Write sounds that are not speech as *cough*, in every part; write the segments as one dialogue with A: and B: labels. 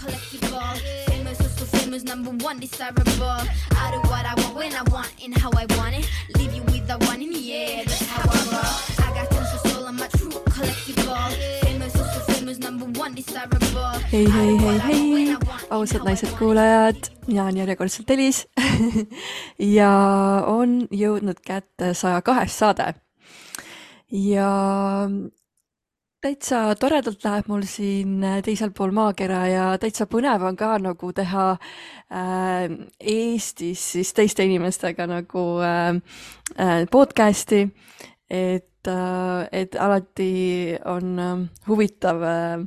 A: collectible. Famous, so, so famous, number one, desirable. I do what I want when I want and how I want it. Leave you with the one in the air, that's how I roll. I got tons of soul, I'm a true collectible. Famous, so, so famous, number one, desirable.
B: hei, hei, hei, hei, ausad naised kuulajad, mina olen järjekordselt Elis *laughs* ja on jõudnud kätte saja kahes saade. ja täitsa toredalt läheb mul siin teisel pool maakera ja täitsa põnev on ka nagu teha äh, Eestis siis teiste inimestega nagu äh, äh, podcast'i, et äh,, et alati on äh, huvitav äh,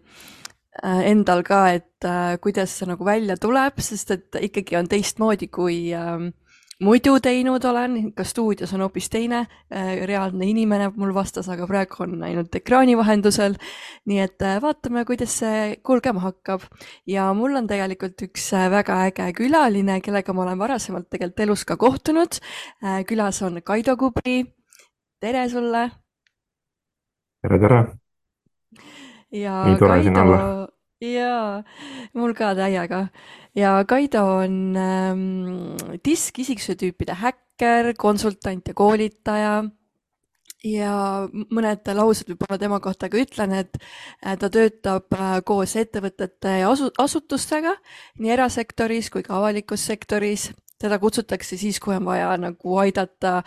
B: äh, endal ka, et äh, kuidas see nagu välja tuleb, sest et ikkagi on teistmoodi, kui äh, muidu teinud olen, ka stuudios on hoopis teine äh, reaalne inimene mul vastas, aga praegu on ainult ekraani vahendusel. nii et äh, vaatame, kuidas see kulgema hakkab ja mul on tegelikult üks äh, väga äge külaline, kellega ma olen varasemalt tegelikult elus ka kohtunud külas on Kaido Kubri. tere sulle
C: tere, tere.
B: ja
C: Nii olla.
B: jaa, mul ka täiega ja Kaido on ähm, diskisikuse tüüpide häkker, konsultant ja koolitaja. ja mõned laused võib-olla tema kohta ka ütlen, et äh, ta töötab äh, koos ettevõtete ja asu-, asutustega nii erasektoris kui ka avalikus sektoris. teda kutsutakse siis, kui on vaja nagu aidata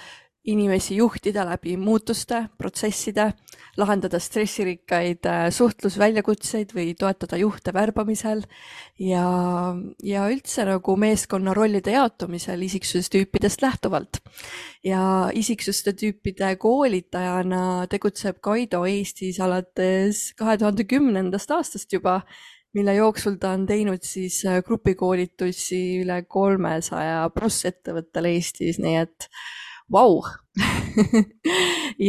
B: inimesi juhtida läbi muutuste, protsesside lahendada stressirikkaid äh, suhtlusväljakutseid või toetada juhte värbamisel ja, ja üldse nagu meeskonna rollide jaotumisel isiksusestüüpidest lähtuvalt. ja isiksuste tüüpide koolitajana tegutseb Kaido Eestis alates kahe tuhande kümnendast aastast juba, mille jooksul ta on teinud siis äh, grupikoolitusi üle kolmesaja pluss ettevõttel Eestis, nii et vau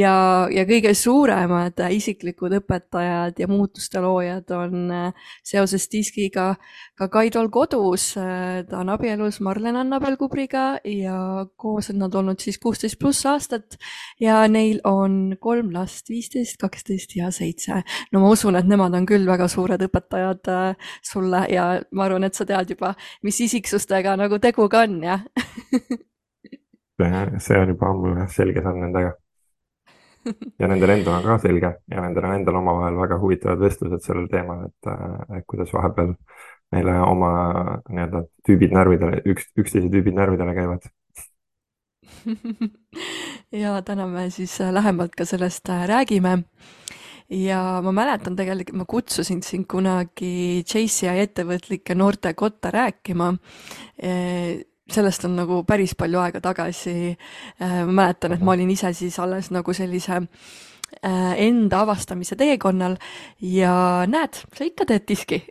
B: ja, ja kõige suuremad äh, isiklikud õpetajad ja muutuste loojad on äh, seoses diskiga ka Kaidol kodus. ta on abielus Marlen Annabel Kubriga ja koos on nad olnud siis kuusteist pluss aastat ja neil on kolm last, viisteist, kaksteist ja seitse. no ma usun, et nemad on küll väga suured õpetajad äh, sulle ja ma arvan, et sa tead juba, mis isiksustega nagu tegu ka on, jah? *laughs*
C: see on juba ammu jah selge saanud nendega. ja nendel endal on ka selge ja nendel on endal omavahel väga huvitavad vestlused sellel teemal, et, et kuidas vahepeal meile oma nii-öelda tüübid närvidele, üks, üksteise tüübid närvidele käivad. *laughs*
B: ja täna me siis äh, lähemalt ka sellest äh, räägime. ja ma mäletan tegelikult, ma kutsusin sind kunagi JCI ettevõtlike noorte kotta rääkima. Sellest on nagu päris palju aega tagasi. ma mäletan, et ma olin ise siis alles nagu sellise äh, enda avastamise teekonnal ja näed, sa ikka teed diski.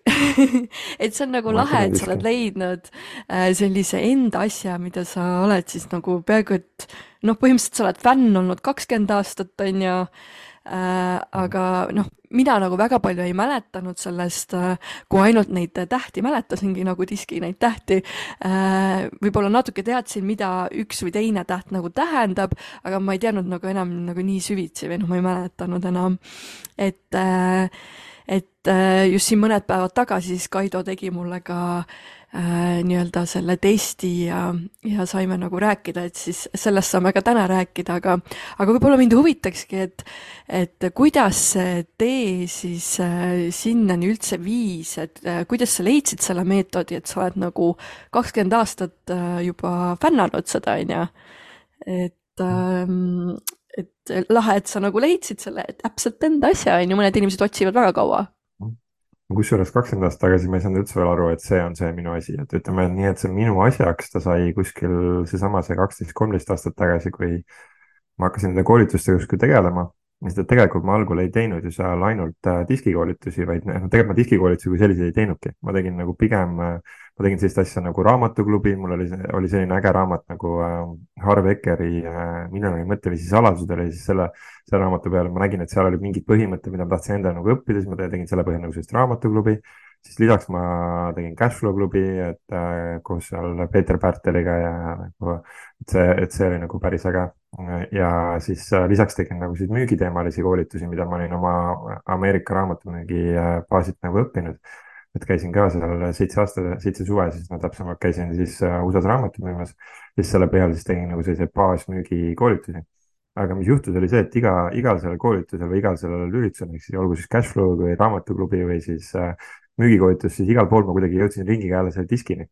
B: *laughs* et see on nagu
C: Ma
B: lahe, et sa oled leidnud äh, sellise enda asja, mida sa oled siis nagu peaaegu et noh, põhimõtteliselt sa oled fänn olnud kakskümmend aastat, on ju äh,. Aga noh, mina nagu väga palju ei mäletanud sellest äh,, kui ainult neid tähti mäletasingi nagu diski neid tähti äh,. võib-olla natuke teadsin, mida üks või teine täht nagu tähendab, aga ma ei teadnud nagu enam nagu nii süvitsi või noh, ma ei mäletanud enam, et äh, et äh, just siin mõned päevad tagasi siis Kaido tegi mulle ka äh, nii-öelda selle testi ja, ja saime nagu rääkida, et siis sellest saame ka täna rääkida, aga aga võib-olla mind huvitakski, et et kuidas see tee siis äh, sinnani üldse viis, et äh, kuidas sa leidsid selle meetodi, et sa oled nagu kakskümmend aastat äh, juba fännanud seda, on ju. et ähm, et lahe, et sa nagu leidsid selle täpselt enda asja, on ju, mõned inimesed otsivad väga kaua.
C: Kusjuures kakskümmend aastat tagasi ma ei saanud üldse veel aru, et see on see minu asi, et ütleme nii, et see minu asjaks ta sai kuskil seesama see kaksteist, kolmteist aastat tagasi, kui ma hakkasin nende koolitustega kuskil tegelema. Et tegelikult ma algul ei teinud ju seal ainult äh, diskikoolitusi, vaid noh, tegelikult ma diskikoolitusi kui selliseid ei teinudki, ma tegin nagu pigem äh, ma tegin sellist asja nagu raamatuklubi, mul oli, oli selline äge raamat nagu äh, Harv Ekeri Miljoni mõtteviisi saladused oli siis selle, selle raamatu peale ma nägin, et seal olid mingid põhimõtted, mida ma tahtsin endale nagu õppida, siis ma tegin selle põhjal nagu sellist raamatuklubi. Siis lisaks ma tegin Cashflow klubi, et äh, koos seal Peeter Pärteliga ja nagu, et see, et see oli nagu päris äge. ja siis äh, lisaks tegin nagu siis müügiteemalisi koolitusi, mida ma olin oma Ameerika raamatumüügi äh, baasilt nagu õppinud et käisin ka seal seitse aasta, seitse suve, siis ma täpsemalt käisin siis USA-s raamatu müümas. siis selle põhjal siis tegin nagu selliseid baasmüügi koolitusi. aga mis juhtus, oli see, et iga, igal sellel koolitusel või igal sellel üritusel, ehk siis olgu siis Cashflow või raamatuklubi või siis müügikoolitus, siis igal pool ma kuidagi jõudsin ringiga jälle selle diskini.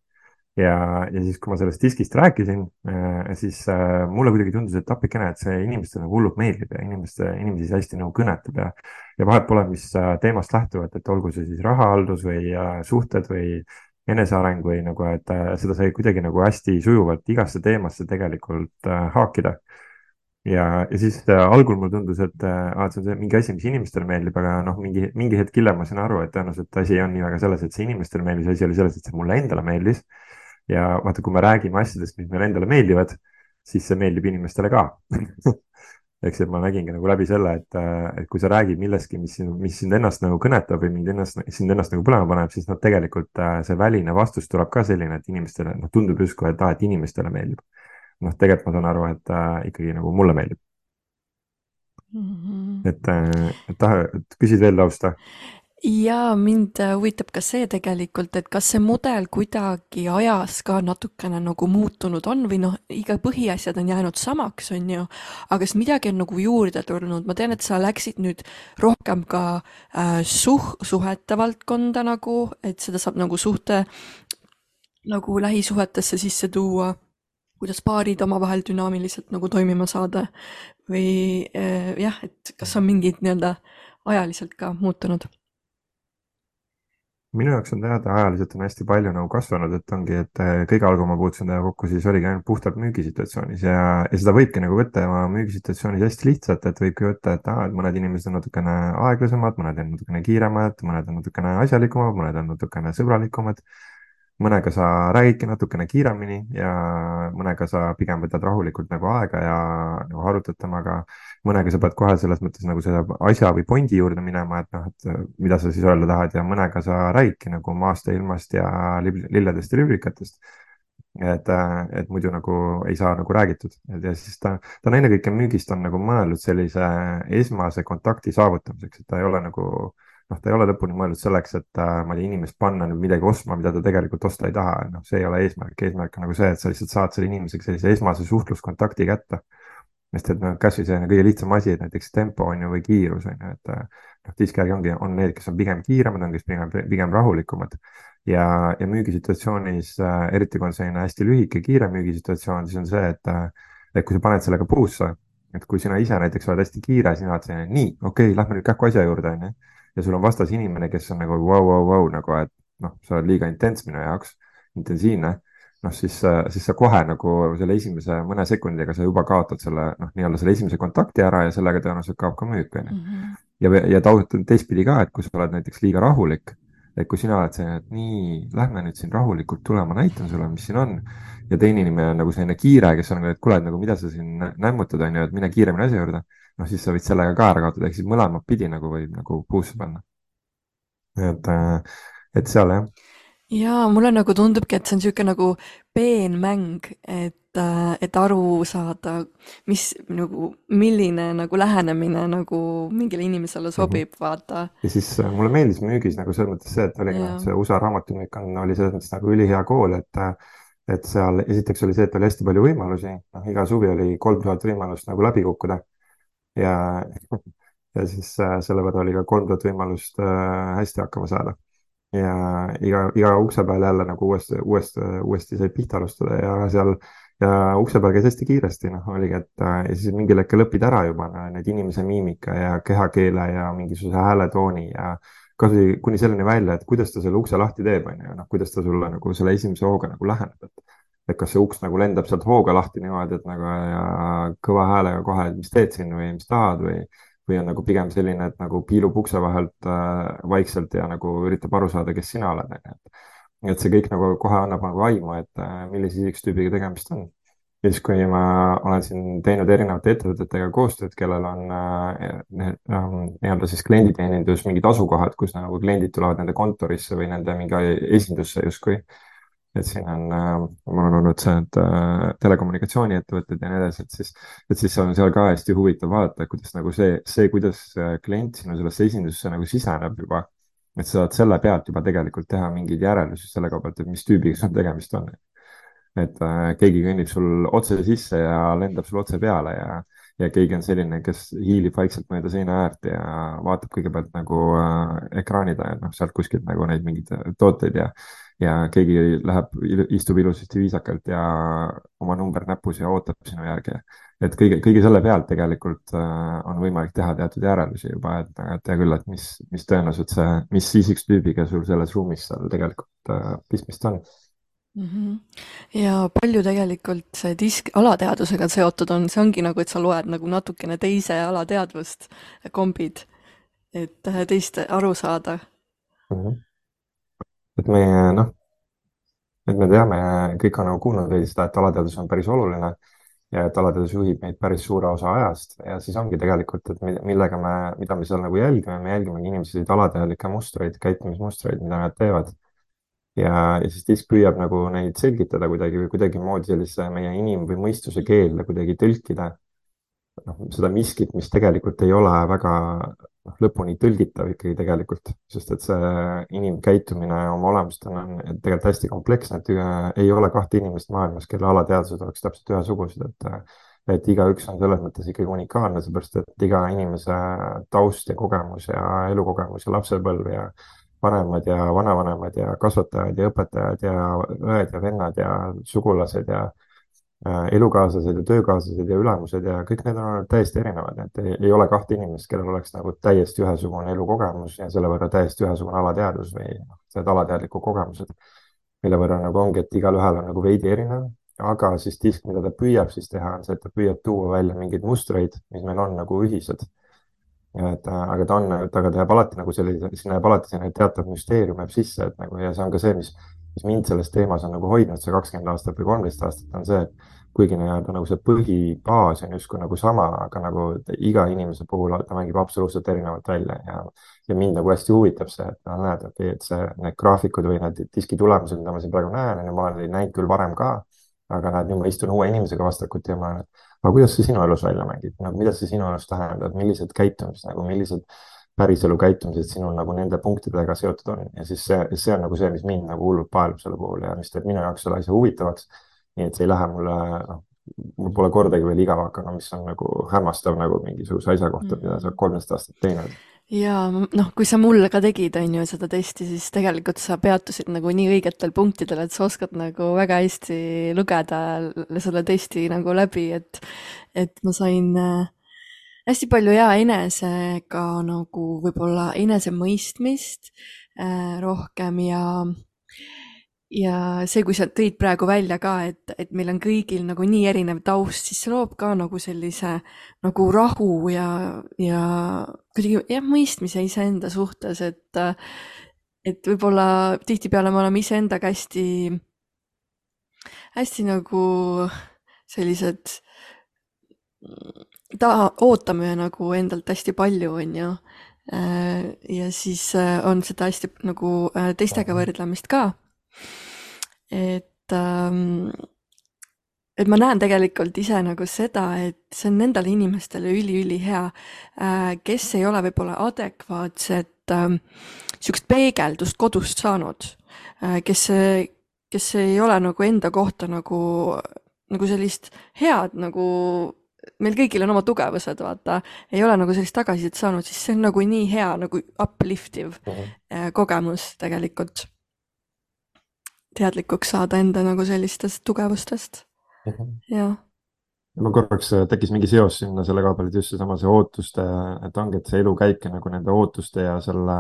C: Ja, ja siis, kui ma sellest diskist rääkisin, äh, siis äh, mulle kuidagi tundus, et appikene, et see inimestele nagu hullult meeldib ja inimeste, inimesi hästi nagu kõnetab ja, ja vahet pole, mis äh, teemast lähtuvalt, et olgu see siis rahahaldus või suhted või eneseareng või nagu, et seda sai kuidagi nagu hästi sujuvalt igasse teemasse tegelikult haakida ja, ja siis äh, algul mulle tundus, et äh, see on see mingi asi, mis inimestele meeldib, aga noh, mingi, mingi hetk hiljem ma sain aru, et tõenäoliselt asi ei olnud nii väga selles, et see inimestele meeldis, asi oli selles, et see mulle endale meeldis ja vaata, kui me räägime asjadest, mis meile endale meeldivad, siis see meeldib inimestele ka *laughs* eks, et ma nägingi nagu läbi selle, et, et kui sa räägid millestki, mis, mis sind ennast nagu kõnetab või mind ennast, sind ennast nagu põlema paneb, siis noh, tegelikult äh, see väline vastus tuleb ka selline, et inimestele, noh, tundub justkui, et aa, et inimestele meeldib. Noh, tegelikult ma saan aru, et äh, ikkagi nagu mulle meeldib mm. -hmm. et, äh, et taha, küsid veel tausta?
B: ja mind äh, huvitab ka see tegelikult, et kas see mudel kuidagi ajas ka natukene nagu muutunud on või noh, iga põhiasjad on jäänud samaks, on ju, aga kas midagi on nagu juurde tulnud, ma tean, et sa läksid nüüd rohkem ka äh, suh-, suhete valdkonda nagu, et seda saab nagu suhte nagu lähisuhetesse sisse tuua, kuidas paarid omavahel dünaamiliselt nagu toimima saada või äh, jah, et kas on mingid nii-öelda ajaliselt ka muutunud?
C: Minu jaoks on teada, ajaliselt on hästi palju nagu kasvanud, et ongi, et äh, kõige algul ma puutusin temaga kokku, siis oligi ainult puhtalt müügisituatsioonis ja, ja seda võibki nagu võtta oma müügisituatsioonis hästi lihtsalt, et võibki võtta, et aa, et mõned inimesed on natukene aeglasemad, mõned on natukene kiiremad, mõned on natukene asjalikumad, mõned on natukene sõbralikumad mõnega sa räägidki natukene kiiremini ja mõnega sa pigem võtad rahulikult nagu aega ja nagu arutad temaga. mõnega sa pead kohe selles mõttes nagu selle asja või pointi juurde minema, et noh, et mida sa siis öelda tahad ja mõnega sa räägidki nagu maast ja ilmast ja lilledest ja librikatest. et, et muidu nagu ei saa nagu räägitud ja siis ta, ta on ennekõike müügist on nagu mõeldud sellise esmase kontakti saavutamiseks, et ta ei ole nagu noh, ta ei ole lõpuni mõeldud selleks, et äh, ma ei tea, inimest panna nüüd midagi ostma, mida ta tegelikult osta ei taha, noh, see ei ole eesmärk, eesmärk on nagu see, et sa lihtsalt saad selle inimesega sellise esmase suhtluskontakti kätte. sest et noh, kasvõi selline kõige lihtsam asi, et näiteks tempo on ju või kiirus on ju, et äh, noh, diskijärgi ongi, on need, kes on pigem kiiremad, on kes pigem, pigem rahulikumad. Ja, ja müügisituatsioonis äh,, eriti kui on selline hästi lühike, kiire müügisituatsioon, siis on see, et, äh, et kui sa paned sellega puusse, et kui sina ise näiteks oled hästi kiire, sina oled selline, nii, okei okay,, lähme nüüd kähku asja juurde, onju ja sul on vastas inimene, kes on nagu vau, vau, vau nagu, et noh, sa oled liiga intens minu jaoks, intensiivne, noh siis, siis sa kohe nagu selle esimese mõne sekundiga sa juba kaotad selle noh, nii-öelda selle esimese kontakti ära ja sellega tõenäoliselt kaob ka müük, onju. Mhm. ja, ja teistpidi ka, et kui sa oled näiteks liiga rahulik, et kui sina oled selline, et nii, lähme nüüd siin rahulikult tule, ma näitan sulle, mis siin on. ja teine inimene on nagu selline kiire, kes on nagu, et kuule, et nagu mida sa siin nämmutad, onju, et mine kiiremini asja juurde noh, siis sa võid sellega ka ära kaotada, ehk siis mõlemat pidi nagu võib nagu puusse panna. et, äh, et seal jah.
B: ja mulle nagu tundubki, et see on niisugune nagu peenmäng, et, äh, et aru saada, mis nagu, milline nagu lähenemine nagu mingile inimesele sobib mm, -hmm. vaata.
C: ja siis äh, mulle meeldis müügis nagu selles mõttes see, et oli noh, see USA raamatumüük on, oli selles mõttes nagu ülihea kool, et et seal esiteks oli see, et oli hästi palju võimalusi, noh, iga suvi oli kolm tuhat võimalust nagu läbi kukkuda ja, ja siis äh, selle võrra oli ka kolm tuhat võimalust äh, hästi hakkama saada. ja iga, iga ukse peal jälle nagu uuesti, uuesti, uuesti sai pihta alustada ja seal ja ukse peal käis hästi kiiresti, noh, oligi, et äh, ja siis mingil hetkel õpid ära juba no, need inimese miimika ja kehakeele ja mingisuguse hääletooni ja kasvõi kuni selleni välja, et kuidas ta selle ukse lahti teeb, on ju, noh, kuidas ta sulle nagu selle esimese hooga nagu läheneb, et et kas see uks nagu lendab sealt hooga lahti niimoodi, et nagu ja kõva häälega kohe, et mis teed siin või mis tahad või, või on nagu pigem selline, et nagu piilub ukse vahelt äh, vaikselt ja nagu üritab aru saada, kes sina oled, onju. et see kõik nagu kohe annab nagu aimu, et äh, millise isikustüübiga tegemist on. ja siis, kui ma olen siin teinud erinevate ettevõtetega koostööd, kellel on äh, nii-öelda siis klienditeenindus, mingid asukohad, kus nagu kliendid tulevad nende kontorisse või nende mingi esindusse justkui et siin on äh,, mul on olnud see, et äh, telekommunikatsiooniettevõtted ja nii edasi, et siis, et siis on seal ka hästi huvitav vaadata, kuidas nagu see, see, kuidas klient sinu sellesse esindusse nagu siseneb juba et sa saad selle pealt juba tegelikult teha mingeid järeldusi selle koha pealt, et mis tüübiga sul tegemist on. et äh, keegi kõnnib sul otse sisse ja lendab sul otse peale ja, ja keegi on selline, kes hiilib vaikselt mööda seina äärt ja vaatab kõigepealt nagu äh, ekraani taha, noh, sealt kuskilt nagu neid mingeid tooteid ja ja keegi läheb, istub ilusasti viisakalt ja oma number näpus ja ootab sinu järgi. et kõige, kõige selle pealt tegelikult äh, on võimalik teha teatud järeldusi juba, et, et hea küll, et mis, mis tõenäoliselt see, mis isikstüübiga sul selles ruumis seal tegelikult äh, pistmist on
B: -hmm. ja palju tegelikult see disk alateadvusega seotud on, see ongi nagu, et sa loed nagu natukene teise alateadvust, kombid, et äh, teist aru saada
C: mm. -hmm et meie noh, et me teame, kõik on nagu kuulnud veidi seda, et alateadus on päris oluline ja et alateadus juhib meid päris suure osa ajast ja siis ongi tegelikult, et millega me, mida me seal nagu jälgime, me jälgimegi inimesi alateadlikke mustreid, käitumismustreid, mida nad teevad. Ja, ja siis disk püüab nagu neid selgitada kuidagi või kuidagimoodi sellise meie inim- või mõistuse keelde kuidagi tõlkida. Noh, seda miskit, mis tegelikult ei ole väga noh, lõpuni tõlgitav ikkagi tegelikult, sest et see inimkäitumine oma olemust on, on tegelikult hästi kompleksne, et äh, ei ole kahte inimest maailmas, kelle alateadvused oleks täpselt ühesugused, et äh, et igaüks on selles mõttes ikkagi unikaalne, seepärast et iga inimese taust ja kogemus ja elukogemus ja lapsepõlv ja vanemad ja vanavanemad ja kasvatajad ja õpetajad ja õed ja vennad ja sugulased ja Äh, elukaaslased ja töökaaslased ja ülemused ja kõik need on olnud täiesti erinevad, et ei, ei ole kahte inimest, kellel oleks nagu täiesti ühesugune elukogemus ja selle võrra täiesti ühesugune alateadvus või noh, need alateadlikud kogemused, mille võrra nagu ongi, et igalühel on nagu veidi erinev, aga siis disk, mida ta püüab siis teha, on see, et ta püüab tuua välja mingeid mustreid, mis meil on nagu ühised. Et äh, aga ta on, aga ta jääb alati nagu sellise, sinna jääb alati selline teatav müsteerium jääb sisse, et nagu ja see on ka see, mis, mis mind selles teemas on nagu hoidnud see kakskümmend aastat või kolmteist aastat, on see, et kuigi nii-öelda nagu see põhibaas on justkui nagu sama, aga nagu iga inimese puhul ta mängib absoluutselt erinevalt välja ja, ja mind nagu hästi huvitab see, et no näed, et see, need graafikud või need diski tulemused, mida ma siin praegu näen, ma olen neid näinud küll varem ka, aga näed, nüüd ma istun uue inimesega vastakuti ja ma olen, aga kuidas see sinu elus välja mängib, nagu mida see sinu elus tähendab, millised käitumised nagu, millised päriselu käitumised sinul nagu nende punktidega seotud on? Ja siis see, see on nagu see, mis mind nagu hullult paelub selle puhul ja mis teeb minu jaoks selle asja huvitavaks. Nii et see ei lähe mulle, noh, mul pole kordagi veel igav hakanud, mis on nagu hämmastav nagu mingisuguse asja kohta, mida sa oled kolmteist aastat teinud.
B: Ja noh, kui sa mulle ka tegid, on ju, seda testi, siis tegelikult sa peatusid nagu nii õigetel punktidel, et sa oskad nagu väga hästi lugeda selle testi nagu läbi, et, et ma sain äh, hästi palju ja enesega nagu võib-olla enesemõistmist äh, rohkem ja ja see, kui sa tõid praegu välja ka, et, et meil on kõigil nagu nii erinev taust, siis see loob ka nagu sellise nagu rahu ja, ja kuidagi jah, mõistmise iseenda suhtes, et, et võib-olla tihtipeale me oleme iseendaga hästi, hästi nagu sellised, ta, ootame nagu endalt hästi palju, on ju. ja siis on seda hästi nagu teistega võrdlemist ka et ähm, et ma näen tegelikult ise nagu seda, et see on nendele inimestele üliülihea äh,, kes ei ole võib-olla adekvaatset äh, sihukest peegeldust kodust saanud äh,, kes, kes ei ole nagu enda kohta nagu, nagu sellist head nagu meil kõigil on oma tugevused, vaata, ei ole nagu sellist tagasisidet saanud, siis see on nagu nii hea nagu upliftiv uh -huh. äh, kogemus tegelikult teadlikuks saada enda nagu sellistest tugevustest. Jah.
C: ma korraks äh, tekkis mingi seos sinna selle koha peal, et just seesama see ootuste, et ongi, et see elukäik nagu nende ootuste ja selle,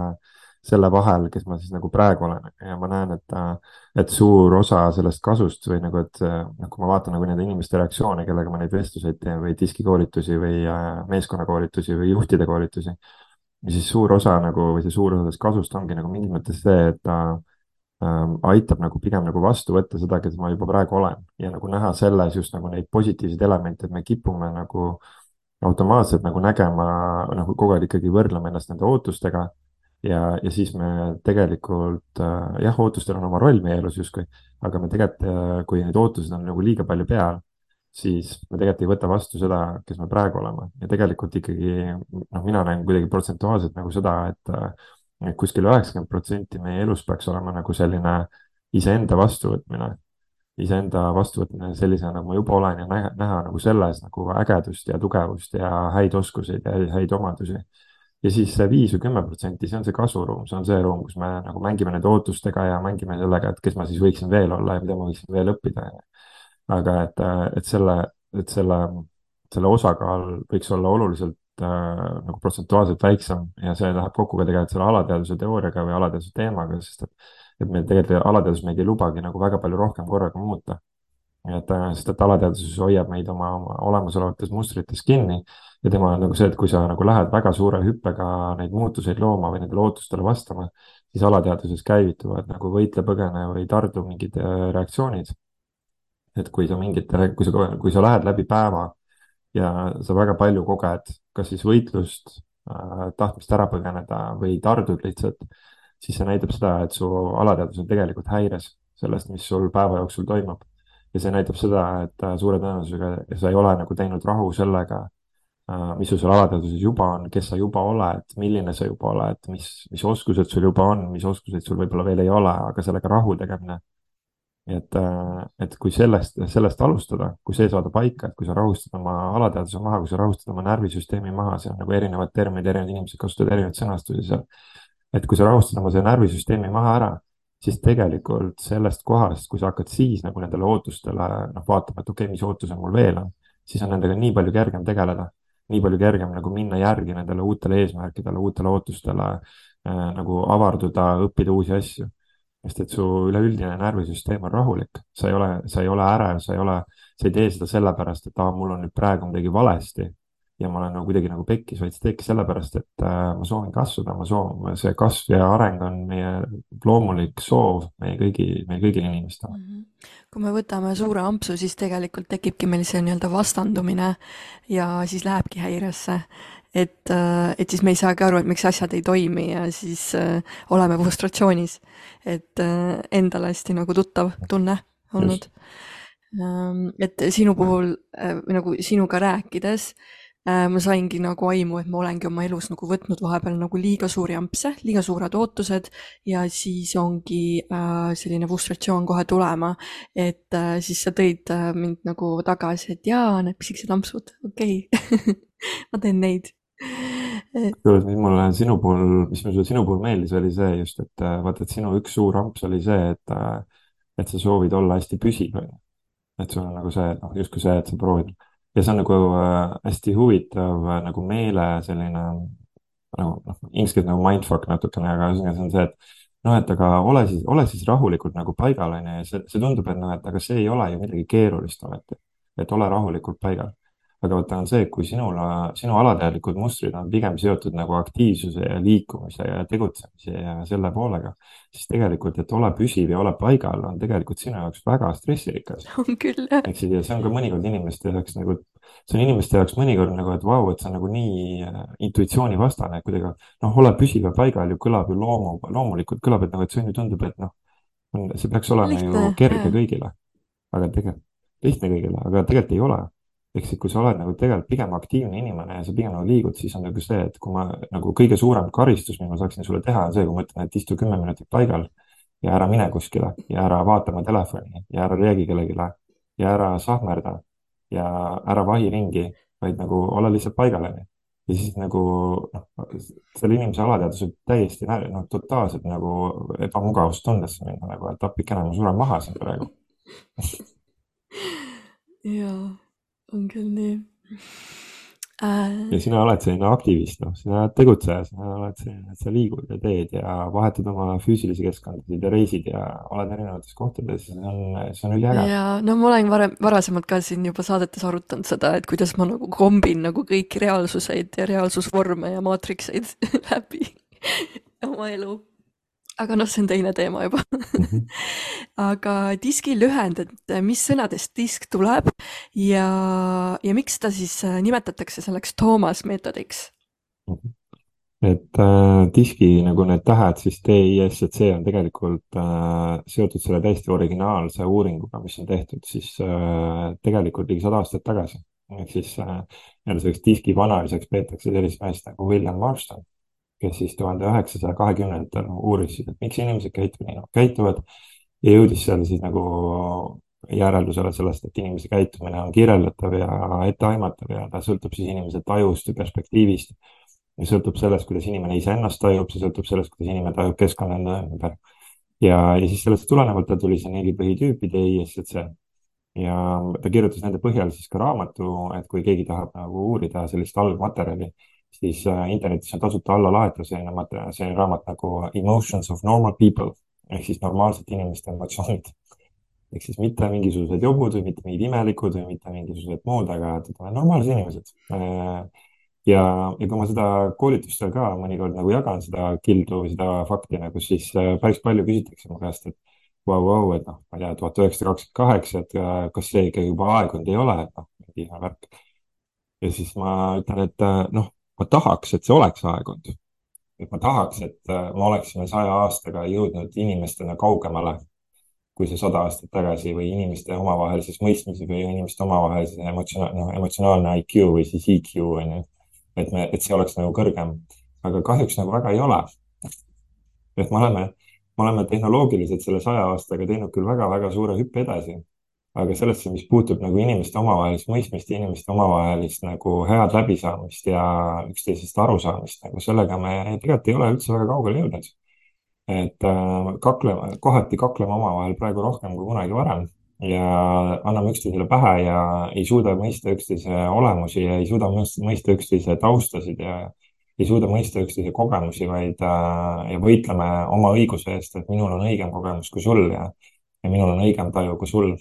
C: selle vahel, kes ma siis nagu praegu olen. Ja ma näen, et, et suur osa sellest kasust või nagu, et noh, kui ma vaatan nagu nende inimeste reaktsioone, kellega ma neid vestluseid teen või diskikoolitusi või äh, meeskonnakoolitusi või juhtide koolitusi, siis suur osa nagu või see suur osa sellest kasust ongi nagu mingis mõttes see, et äh, ähm, aitab nagu pigem nagu vastu võtta seda, kes ma juba praegu olen ja nagu näha selles just nagu neid positiivseid elemente, et me kipume nagu automaatselt nagu nägema, nagu kogu aeg ikkagi võrdleme ennast nende ootustega. ja, ja siis me tegelikult äh, jah, ootustel on oma roll meie elus justkui, aga me tegelikult äh,, kui neid ootuseid on nagu liiga palju peal, siis me tegelikult ei võta vastu seda, kes me praegu oleme ja tegelikult ikkagi noh, mina näen kuidagi protsentuaalselt nagu seda, et äh, kuskil üheksakümmend protsenti meie elus peaks olema nagu selline iseenda vastuvõtmine, iseenda vastuvõtmine sellisena, nagu ma juba olen ja näha, näha nagu selles nagu ägedust ja tugevust ja häid oskuseid ja häid omadusi ja siis see viis või kümme protsenti, see on see kasvuruum, see on see ruum, kus me nagu mängime nende ootustega ja mängime sellega, et kes ma siis võiksin veel olla ja mida ma võiksin veel õppida. aga et, et selle, et selle, selle osakaal võiks olla oluliselt nagu protsentuaalselt väiksem ja see läheb kokku ka tegelikult selle alateaduse teooriaga või alateaduse teemaga, sest et, et meil tegelikult alateadus meid ei lubagi nagu väga palju rohkem korraga muuta et, äh, sest et alateadvuses hoiab meid oma, oma olemasolevates mustrites kinni ja tema on nagu see, et kui sa nagu lähed väga suure hüppega neid muutuseid looma või nendele ootustele vastama, siis alateadvuses käivituvad nagu võitle, põgene või tardu mingid äh, reaktsioonid. et kui sa mingitele, kui sa, kui sa lähed läbi päeva ja sa väga palju koged, kas siis võitlust äh,, tahtmist ära põgeneda või tardud lihtsalt, siis see näitab seda, et su alateadvus on tegelikult häires sellest, mis sul päeva jooksul toimub ja see näitab seda, et äh, suure tõenäosusega sa ei ole nagu teinud rahu sellega, äh, mis sul seal alateadvuses juba on, kes sa juba oled, milline sa juba oled, mis, mis oskused sul juba on, mis oskuseid sul võib-olla veel ei ole, aga sellega rahu tegemine. Et, äh, et kui sellest, sellest alustada, kui see saada paika, et kui sa rahustad oma alateadvuse maha, kui sa rahustad oma närvisüsteemi maha, see on nagu erinevad terminid, erinevad inimesed kasutavad erinevaid sõnastusi seal. et kui sa rahustad oma selle närvisüsteemi maha ära siis tegelikult sellest kohast, kui sa hakkad siis nagu nendele ootustele noh, vaatama, et okei okay,, mis ootused mul veel on, siis on nendega nii palju kergem tegeleda, nii palju kergem nagu minna järgi nendele uutele eesmärkidele, uutele ootustele äh, nagu avarduda, õppida uusi asju. Sest et su üleüldine närvisüsteem on rahulik, sa ei ole, sa ei ole ärev, sa ei ole, sa ei tee seda sellepärast, et aa, mul on nüüd praegu midagi valesti ja ma olen nagu kuidagi nagu pekkis, vaid see tekkis sellepärast, et äh, ma soovin kasvada, ma soovin, see kasv ja areng on meie loomulik soov meie kõigi, meil kõigil inimestel mm.
B: -hmm. kui me võtame suure ampsu, siis tegelikult tekibki meil see nii-öelda vastandumine ja siis lähebki häiresse. Et, äh, et siis me ei saagi aru, et miks asjad ei toimi ja siis äh, oleme frustratsioonis. et äh, endale hästi nagu tuttav tunne olnud. Ähm, et sinu puhul nagu sinuga rääkides ma saingi nagu aimu, et ma olengi oma elus nagu võtnud vahepeal nagu liiga suuri ampse, liiga suured ootused ja siis ongi äh, selline frustratsioon kohe tulema. et äh, siis sa tõid äh, mind nagu tagasi, et jaa, need pisikesed ampsud, okei okay. *laughs* ma teen neid
C: kusjuures, mis mulle sinu puhul, mis mulle sinu puhul meeldis, oli see just, et äh, vaata, et sinu üks suur amps oli see, et, äh, et sa soovid olla hästi püsiv, onju. et sul on nagu see, noh, justkui see, et sa proovid. Ja see on nagu äh, hästi huvitav nagu meele selline nagu noh, inglise keeles nagu mindfuck natukene, aga ühesõnaga see on see, et noh, et aga ole siis, ole siis rahulikult nagu paigal, onju, ja see, see tundub, et noh, et aga see ei ole ju midagi keerulist ometi, et ole rahulikult paigal aga vaata on see, kui sinul, sinu alateadlikud mustrid on pigem seotud nagu aktiivsuse ja liikumise ja tegutsemise ja selle poolega, siis tegelikult, et ole püsiv ja ole paigal, on tegelikult sinu jaoks väga stressirikas.
B: on küll,
C: ehk siis, ja see on ka mõnikord inimeste jaoks nagu, see on inimeste jaoks mõnikord nagu, et vau, et see on nagu nii äh, intuitsioonivastane, et kuidagi noh, ole püsiv ja paigal ju kõlab ju loomu, loomulikult kõlab, et nagu, et see on ju tundub, et noh, see peaks olema Lihtne, ju kerge kõigile. aga tegelikult, lihtne kõigile, aga tegelikult ei ole ehk siis, kui sa oled nagu tegelikult pigem aktiivne inimene ja sa pigem nagu liigud, siis on nagu see, et kui ma nagu kõige suurem karistus, mis ma saaksin sulle teha, on see, kui ma ütlen, et istu kümme minutit paigal ja ära mine kuskile ja ära vaata oma telefoni ja ära reagi kellelegi ja ära sahmerda ja ära vahi ringi, vaid nagu ole lihtsalt paigal, onju. ja siis nagu noh, selle inimese alateadvus võib täiesti noh, totaalselt nagu ebamugavustundesse minna nagu, et appikene, ma suren maha siin praegu *laughs*
B: jaa on küll nii äh....
C: ja sina oled selline aktivist, noh, sina oled tegutseja, sina oled selline, et sa liigud ja teed ja vahetad oma füüsilisi keskkondasid ja reisid ja oled erinevates kohtades, see on, see on üliäge.
B: ja no ma olen varem, varasemalt ka siin juba saadetes arutanud seda, et kuidas ma nagu kombin nagu kõiki reaalsuseid ja reaalsusvorme ja maatrikseid *laughs* läbi oma elu aga noh, see on teine teema juba mm. -hmm. aga diski lühend, et mis sõnadest disk tuleb ja, ja miks ta siis äh, nimetatakse selleks Toomas meetodiks
C: mm? -hmm. et äh, diski nagu need tähed siis D, I, S, et see on tegelikult äh, seotud selle täiesti originaalse uuringuga, mis on tehtud siis äh, tegelikult ligi sada aastat tagasi. ehk siis äh, nii-öelda selleks diski vanaisaks peetakse sellist meest nagu William Marston kes siis tuhande üheksasaja kahekümnendatel uuris, et miks inimesed käituvad nii, nagu käituvad ja jõudis seal siis nagu järeldusele sellest, et inimese käitumine on kirjeldatav ja etteaimatav ja ta sõltub siis inimese tajust ja perspektiivist. ja sõltub sellest, kuidas inimene iseennast tajub, see sõltub sellest, kuidas inimene tajub keskkonda enda ümber. ja, ja siis sellest tulenevalt tal tuli see neli põhitüüpi DISC ja ta kirjutas nende põhjal siis ka raamatu, et kui keegi tahab nagu uurida sellist algmaterjali, siis äh, internetis on tasuta allalaetav selline materjal, selline raamat nagu Emotions of Normal People ehk siis normaalsete inimeste emotsioonid. ehk siis mitte mingisugused jobud või mitte mingid imelikud või mitte mingisugused muud, aga normaalsed inimesed. Äh, ja, ja kui ma seda koolitustel ka mõnikord nagu jagan seda kildu või seda fakti nagu, siis äh, päris palju küsitakse mu käest, et vau, vau, et noh, ma ei tea, tuhat üheksasada kakskümmend kaheksa, et äh, kas see ikka juba aegunud ei ole, et noh, mingi värk. ja siis ma ütlen, et noh, ma tahaks, et see oleks aegunud et ma tahaks, et äh, me oleksime saja aastaga jõudnud inimestena kaugemale kui see sada aastat tagasi või inimeste omavahelises mõistmises või inimeste omavahelises emotsionaal, noh, emotsionaalne IQ või siis EQ on ju. et me, et see oleks nagu kõrgem, aga kahjuks nagu väga ei ole. et me oleme, me oleme tehnoloogiliselt selle saja aastaga teinud küll väga-väga suure hüppe edasi aga sellesse, mis puutub nagu inimeste omavahelist mõistmist ja inimeste omavahelist nagu head läbisaamist ja üksteisest arusaamist, nagu sellega me tegelikult ei ole üldse väga kaugele jõudnud. et äh, kakleme, kohati kakleme omavahel praegu rohkem kui kunagi varem ja anname üksteisele pähe ja ei suuda mõista üksteise olemusi ja ei suuda mõista üksteise taustasid ja ei suuda mõista üksteise kogemusi, vaid äh, ja võitleme oma õiguse eest, et minul on õigem kogemus kui sul ja, ja minul on õigem taju kui sul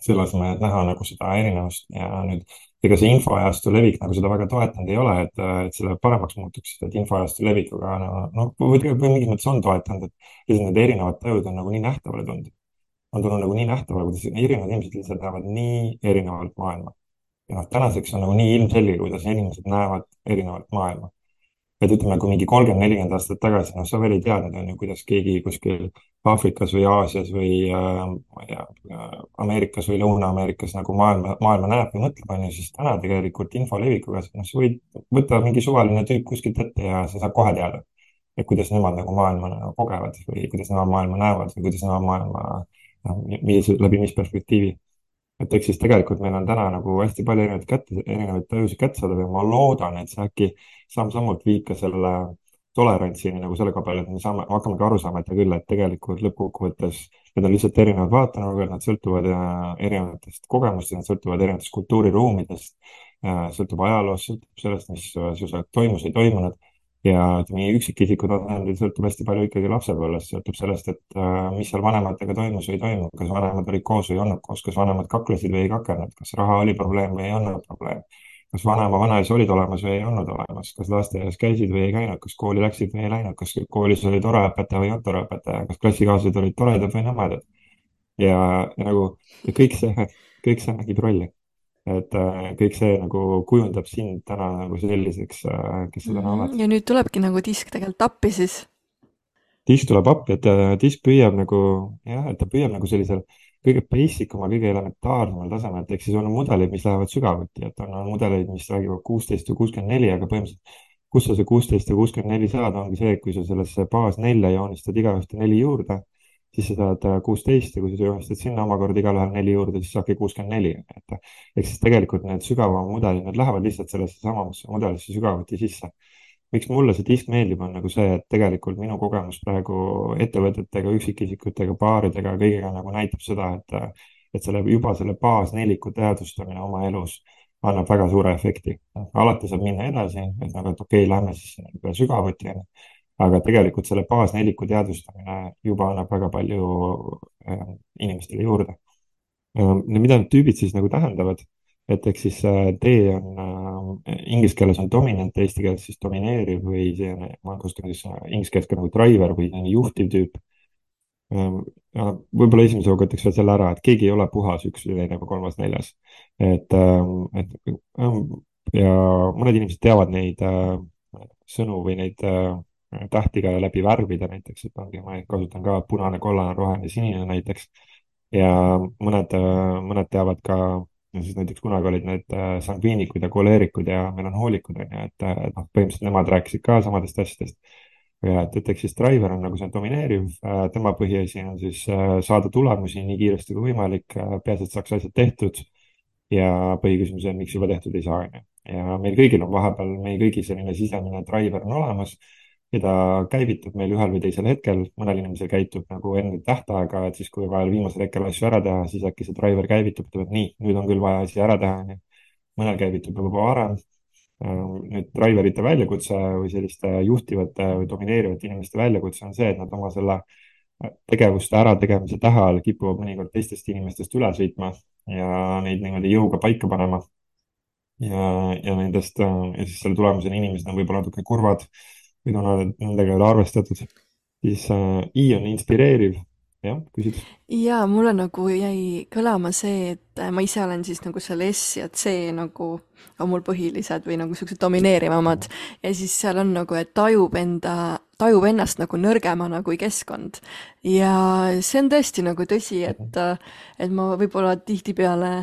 C: selle asemel, et näha nagu seda erinevust ja nüüd ega see infoajastu levik nagu seda väga toetanud ei ole, et, et selle paremaks muutuks, et infoajastu levikuga no, no või, või mingis mõttes on toetanud, et lihtsalt need erinevad tajud on nagu nii nähtavale tulnud. on tulnud nagu nii nähtavale, kuidas erinevad inimesed lihtsalt näevad nii erinevalt maailma. ja noh, tänaseks on nagu nii ilmselge, kuidas inimesed näevad erinevalt maailma et ütleme, kui mingi kolmkümmend, nelikümmend aastat tagasi, noh, sa veel ei teadnud, on ju, kuidas keegi kuskil Aafrikas või Aasias või äh, ma ei tea, äh, Ameerikas või Lõuna-Ameerikas nagu maailma, maailma näeb või mõtleb, on ju, siis täna tegelikult info levikuga, noh, sa võid võtta mingi suvaline tüüp kuskilt ette ja sa saad kohe teada, et kuidas nemad nagu maailma nagu kogevad või kuidas nemad maailma näevad või kuidas nemad maailma, noh, mis, läbi mis perspektiivi et ehk siis tegelikult meil on täna nagu hästi palju erinevaid kätte, erinevaid tajusid kätte saada või ma loodan, et see äkki samm-sammult viib ka selle tolerantsini nagu selle koha peal, et me saame, hakkamegi aru saama, et küll, et tegelikult lõppkokkuvõttes need on lihtsalt erinevad vaatenurgad, nad sõltuvad äh, erinevatest kogemustest, nad sõltuvad erinevatest kultuuriruumidest, äh, sõltub ajaloost, sõltub sellest, mis äh, toimus, ei toimunud ja ütleme, üksikisiku tasandil sõltub hästi palju ikkagi lapsepõlvest, sõltub sellest, et äh, mis seal vanematega toimus või ei toimunud, kas vanemad olid koos või ei olnud koos, kas vanemad kaklesid või ei kakelnud, kas raha oli probleem või ei olnud probleem. kas vanema, vanaisa olid olemas või ei olnud olemas, kas lasteaias käisid või ei käinud, kas kooli läksid või ei läinud, kas koolis oli tore õpetaja või ei olnud tore õpetaja, kas klassikaaslased olid toredad või nõmedad. ja, ja nagu ja kõik see, kõik see mängib rolli et äh, kõik see nagu kujundab sind täna nagu selliseks, äh, kes sa täna mhm. oled.
B: ja nüüd tulebki nagu disk tegelikult appi siis?
C: disk tuleb appi, et äh, disk püüab nagu jah, et ta püüab nagu sellisel kõige basic uma, kõige elementaarsemal tasemel, et ehk siis on mudelid, mis lähevad sügavuti, et on, on mudeleid, mis räägivad kuusteist või kuuskümmend neli, aga põhimõtteliselt kus sa see kuusteist ja kuuskümmend neli saad, ongi see, kui sa sellesse baas nelja joonistad igavesti neli juurde siis sa saad äh, kuusteist ja kui sa joonistad sinna omakorda igale ühele neli juurde, siis saabki kuuskümmend neli, et ehk siis tegelikult need sügavama mudelid, need lähevad lihtsalt sellesse samasse mudelisse sügavuti sisse. miks mulle see disk meeldib, on nagu see, et tegelikult minu kogemus praegu ettevõtetega, üksikisikutega, paaridega, kõigega nagu näitab seda, et, et selle juba selle baasneliku teadvustamine oma elus annab väga suure efekti. alati saab minna edasi, et nagu, et okei okay,, lähme siis sügavuti, aga tegelikult selle baasneliku teadvustamine juba annab väga palju äh, inimestele juurde äh,. mida need tüübid siis nagu tähendavad, et ehk siis D on äh, inglise keeles on dominant, eesti keeles siis domineeriv või on, ma kasutan siis inglise keeles ka nagu driver või selline juhtiv tüüp ähm,. võib-olla esimese hooga ütleks veel selle ära, et keegi ei ole puhas üks teine kolmas, neljas. et ähm,, et ähm, ja mõned inimesed teavad neid sõnu või neid äh, tähti ka läbi värvida näiteks, et ongi, ma kasutan ka punane, kollane, roheline, sinine näiteks. ja mõned, mõned teavad ka siis näiteks kunagi olid need äh, sangviinikud ja koleerikud ja melanhoolikud on ju, et, et noh, põhimõtteliselt nemad rääkisid ka samadest asjadest. ja et, et eks siis driver on nagu see domineeriv, tema põhiasi on siis saada tulemusi nii kiiresti kui võimalik, peaasi, et saaks asjad tehtud. ja põhiküsimus on, miks juba tehtud ei saa, on ju. ja meil kõigil on vahepeal, meie kõigi selline sisemine driver on olemas keda käivitub meil ühel või teisel hetkel, mõnel inimesel käitub nagu enne tähtaega, et siis, kui vaja viimasel hetkel asju ära teha, siis äkki see driver käivitub, ütleb, et nii, nüüd on küll vaja asi ära teha, onju. mõnel käivitub juba varem. Nüüd driverite väljakutse või selliste juhtivate või domineerivate inimeste väljakutse on see, et nad oma selle tegevuste ärategemise tähe all kipuvad mõnikord teistest inimestest üle sõitma ja neid niimoodi jõuga paika panema. ja, ja nendest ja siis selle tulemusena inimesed on võib-olla natuke kurvad kuna nendega ei ole arvestatud, siis äh, I on inspireeriv. jah, küsid?
B: ja mulle nagu jäi kõlama see, et äh, ma ise olen siis nagu seal S ja C nagu on mul põhilised või nagu siuksed domineerivamad ja siis seal on nagu, et tajub enda, tajub ennast nagu nõrgemana kui keskkond. ja see on tõesti nagu tõsi, et, äh, et ma võib-olla tihtipeale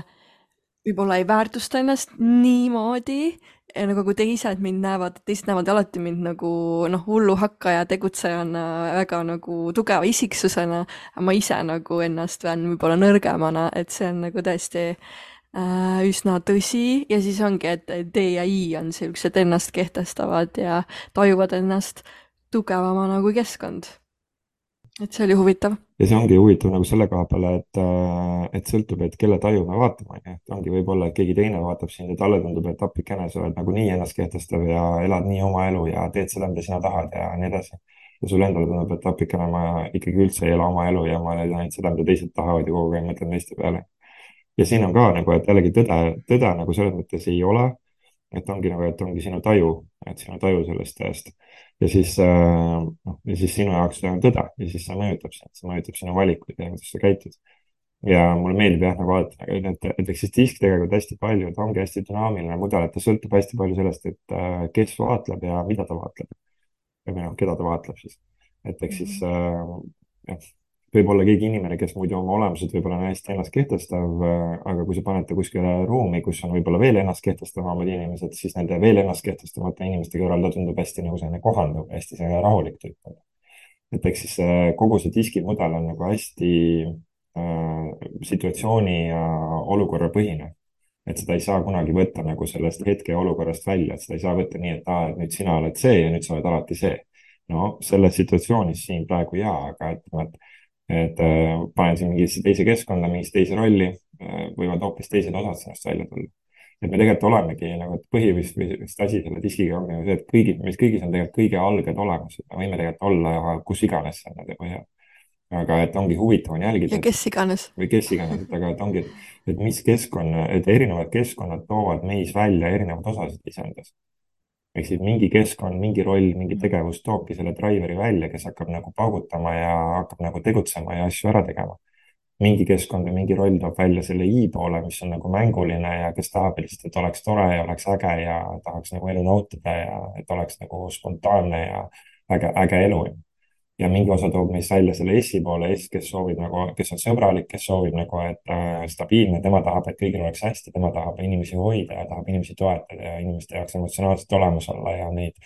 B: võib-olla ei väärtusta ennast niimoodi ja nagu kui teised mind näevad, teised näevad alati mind nagu noh, hulluhakkaja tegutsejana, väga nagu tugeva isiksusena, ma ise nagu ennast pean võib-olla nõrgemana, et see on nagu tõesti äh, üsna tõsi. Ja siis ongi, et D ja I on siuksed ennast kehtestavad ja tajuvad ennast tugevamana kui keskkond et see oli huvitav.
C: ja see ongi huvitav nagu selle koha peale, et, äh, et sõltub, et kelle taju me vaatame, on ju, et ongi võib-olla, et keegi teine vaatab sind ja talle tundub, et appikene, sa oled nagunii ennast kehtestav ja elad nii oma elu ja teed seda, mida sina tahad ja nii edasi. ja sulle endale tundub, et appikene, ma ikkagi üldse ei ela oma elu ja ma teen ainult seda, mida teised tahavad ja kogu aeg mõtlen teiste peale. ja siin on ka nagu, et jällegi tõde, tõde nagu selles mõttes ei ole, et ongi nagu, et ongi sinu taju, et sinu taju sellest ajast ja siis äh,, noh, ja siis sinu jaoks see on tõde ja siis see mõjutab sind, see mõjutab sinu valikuid ja kuidas sa käitud. ja mulle meeldib jah, nagu vaadata, et, et eks siis disk tegelikult hästi palju, ta ongi hästi dünaamiline mudel, et ta sõltub hästi palju sellest, et äh, kes vaatleb ja mida ta vaatleb. või noh, keda ta vaatleb siis. et eks siis mhm. äh, jah võib olla keegi inimene, kes muidu oma olemuselt võib-olla on hästi ennast kehtestav, aga kui sa paned ta kuskile ruumi, kus on võib-olla veel ennast kehtestavamad inimesed, siis nende veel ennast kehtestavate inimeste kõrval ta tundub hästi nagu selline kohanduv, hästi selline rahulik tüüp. et eks siis äh, kogu see diskimudel on nagu hästi äh, situatsiooni ja olukorrapõhine. et seda ei saa kunagi võtta nagu sellest hetkeolukorrast välja, et seda ei saa võtta nii, et aa, et nüüd sina oled see ja nüüd sa oled alati see. no selles situatsioonis siin praegu jaa, aga et, et et äh, panen sind mingisse teise keskkonda, mingisse teise rolli, äh, võivad hoopis teised osad sinust välja tulla. et me tegelikult olemegi nagu, et põhivist või vist asi selle diskiga ongi ju see, et kõigi, meis kõigis on tegelikult kõige alged olemas, et me võime tegelikult olla kus iganes seal nende põhjal. aga et ongi huvitav on jälgida.
B: ja kes iganes.
C: või kes iganes, et aga et ongi, et mis keskkonna, et erinevad keskkonnad toovad meis välja erinevad osasid iseendas ehk siis mingi keskkond, mingi roll, mingi tegevus toobki selle driveri välja, kes hakkab nagu paugutama ja hakkab nagu tegutsema ja asju ära tegema. mingi keskkond või mingi roll toob välja selle i poole, mis on nagu mänguline ja kes tahab lihtsalt, et oleks tore ja oleks äge ja tahaks nagu elu nautida ja et oleks nagu spontaanne ja äge, äge elu ja mingi osa toob meist välja selle S-i poole, S, kes soovib nagu, kes on sõbralik, kes soovib nagu, et äh, stabiilne, tema tahab, et kõigil oleks hästi, tema tahab inimesi hoida ja tahab inimesi toetada ja inimeste jaoks emotsionaalselt olemas olla ja neid,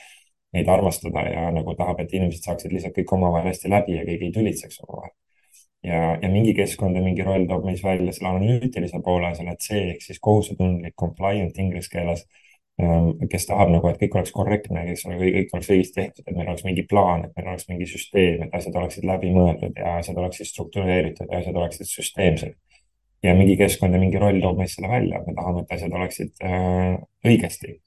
C: neid armastada ja nagu tahab, et inimesed saaksid lihtsalt kõik omavahel hästi läbi ja keegi ei tülitseks omavahel. ja, ja mingi keskkond ja mingi roll toob meis välja selle analüütilise poole, selle C ehk siis kohusetundlik, compliant inglise keeles kes tahab nagu, et kõik oleks korrektne, eks ole, kõik oleks õigesti tehtud, et meil oleks mingi plaan, et meil oleks mingi süsteem, et asjad oleksid läbimõeldud ja asjad oleksid struktureeritud ja asjad oleksid süsteemsed. ja mingi keskkond ja mingi roll toob meist selle välja, me tahame, et asjad oleksid äh, õigesti.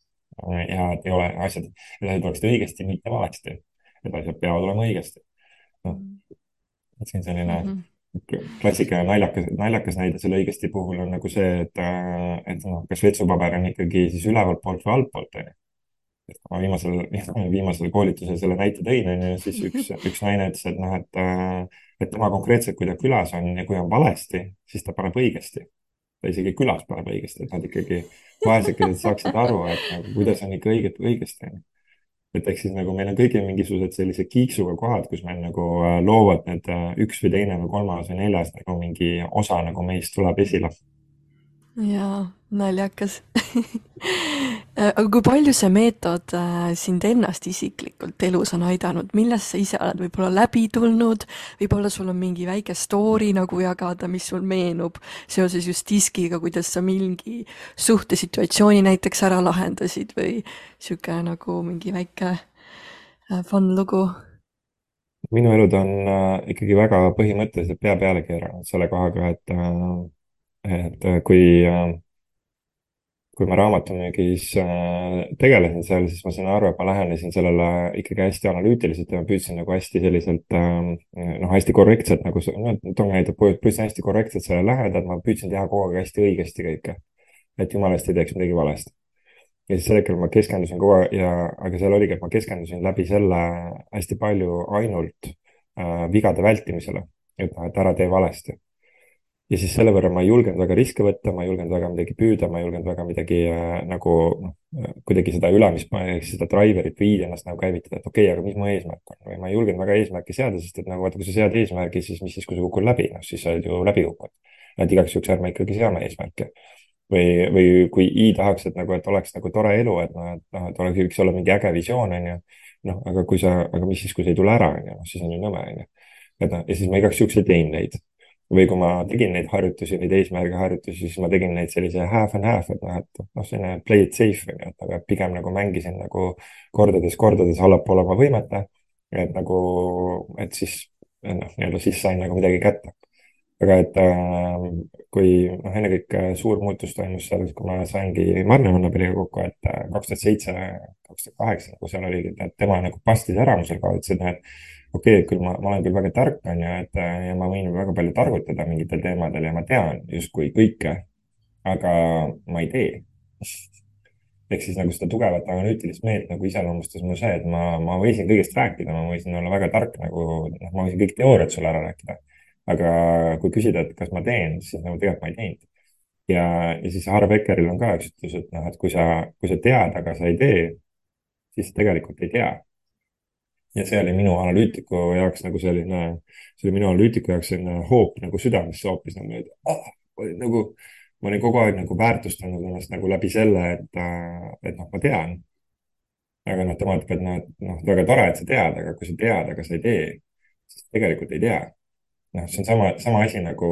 C: ja et ei ole asjad, et asjad oleksid õigesti, mitte valesti. et asjad peavad olema õigesti. noh, et on selline mm. -hmm klassikaline naljakas, naljakas näide selle õigesti puhul on nagu see, et, äh, et noh, kas vetsupaber on ikkagi siis ülevalt poolt või altpoolt, onju. et kui ma viimasel, *laughs* viimasel koolitusel selle näite tõin, onju, siis üks, *laughs* üks naine ütles, et noh, et, äh, et tema konkreetselt, kui ta külas on ja kui on valesti, siis ta paneb õigesti. ta isegi külas paneb õigesti, et nad ikkagi vaesekesed saaksid aru, et nagu, kuidas on ikka õiget õigesti, onju et ehk siis nagu meil on kõigil mingisugused sellised kiiksuga kohad, kus meil nagu äh, loovad need äh, üks või teine või kolmas või neljas nagu mingi osa nagu meist tuleb esile.
B: Jaa, naljakas. *laughs* Aga kui palju see meetod äh, sind ennast isiklikult elus on aidanud, millest sa ise oled võib-olla läbi tulnud, võib-olla sul on mingi väike story nagu jagada, mis sul meenub seoses just diskiga, kuidas sa mingi suhtesituatsiooni näiteks ära lahendasid või sihuke nagu mingi väike äh, fun lugu?
C: minu elud on äh, ikkagi väga põhimõtteliselt pea peale keeranud selle kohaga, et äh, et äh, kui äh, kui ma raamatumüügis äh, tegelesin seal, siis ma sain aru, et ma lähenesin sellele ikkagi hästi analüütiliselt ja ma püüdsin nagu hästi selliselt noh, hästi korrektselt nagu, noh, toon näite, püüdsin hästi korrektselt sellele läheneda, et ma püüdsin teha kogu aeg hästi õigesti kõike. et jumala eest ei teeks midagi valesti. ja siis sel hetkel ma keskendusin kogu aeg ja, aga seal oligi, et ma keskendusin läbi selle hästi palju ainult äh, vigade vältimisele, et noh, et ära tee valesti ja siis selle võrra ma ei julgenud väga riske võtta, ma ei julgenud väga midagi püüda, ma ei julgenud väga midagi äh, nagu noh, kuidagi seda ülemist, seda driver'it või ennast nagu käivitada, et okei okay,, aga mis mu eesmärk on või ma ei julgenud väga eesmärki seada, sest et nagu vaata, kui sa sead eesmärgi, siis mis siis, kui sa kukud läbi, noh siis sa oled ju läbi kukkunud. et igaks juhuks ärme ikkagi seame eesmärke. või, või kui I tahaks, et nagu, et oleks nagu tore elu, et noh, et noh, et oleks, võiks olla mingi äge visioon, on ju. noh, aga kui sa, aga mis siis, kui see ei tule ära, on ju, noh siis on ju nõme, on ju. et noh, ja siis ma igaks juhuks ei teinud neid või kui ma tegin neid harjutusi, neid eesmärgi harjutusi, siis ma tegin neid sellise half and half, et noh, et noh, selline play it safe on ju, et aga pigem nagu mängisin nagu kordades-kordades allapoole oma võimete. et nagu, et siis noh, nii-öelda siis sain nagu midagi kätte. aga et äh, kui noh, ennekõike suur muutus toimus seal, kui ma saingi Marne Vannapilliga kokku, et äh, kaks tuhat seitse, kaks tuhat kaheksa nagu seal oli, et tema nagu pastis ära mu seal ka, ütles, et noh, et okei okay,, küll ma, ma olen küll väga tark, on ju, et ja ma võin väga palju targutada mingitel teemadel ja ma tean justkui kõike, aga ma ei tee. ehk siis nagu seda tugevat analüütilist meelt nagu iseloomustas mul see, et ma, ma võisin kõigest rääkida, ma võisin olla väga tark nagu, noh, ma võisin kõik teooriad sulle ära rääkida. aga kui küsida, et kas ma teen, siis nagu tegelikult ma ei teinud. ja, ja siis Harv Ekeril on ka üks ütlus, et noh, et kui sa, kui sa tead, aga sa ei tee, siis tegelikult ei tea ja see oli minu analüütiku jaoks nagu selline, see oli minu analüütiku jaoks selline hoop nagu südamesse hoopis nagu, et ah, nagu ma olin kogu aeg nagu väärtustanud ennast nagu läbi selle, et, et noh, ma tean. aga noh, tema ütleb, et noh, et noh, väga tore, et sa tead, aga kui sa tead, aga sa ei tee, siis tegelikult ei tea. noh, see on sama, sama asi nagu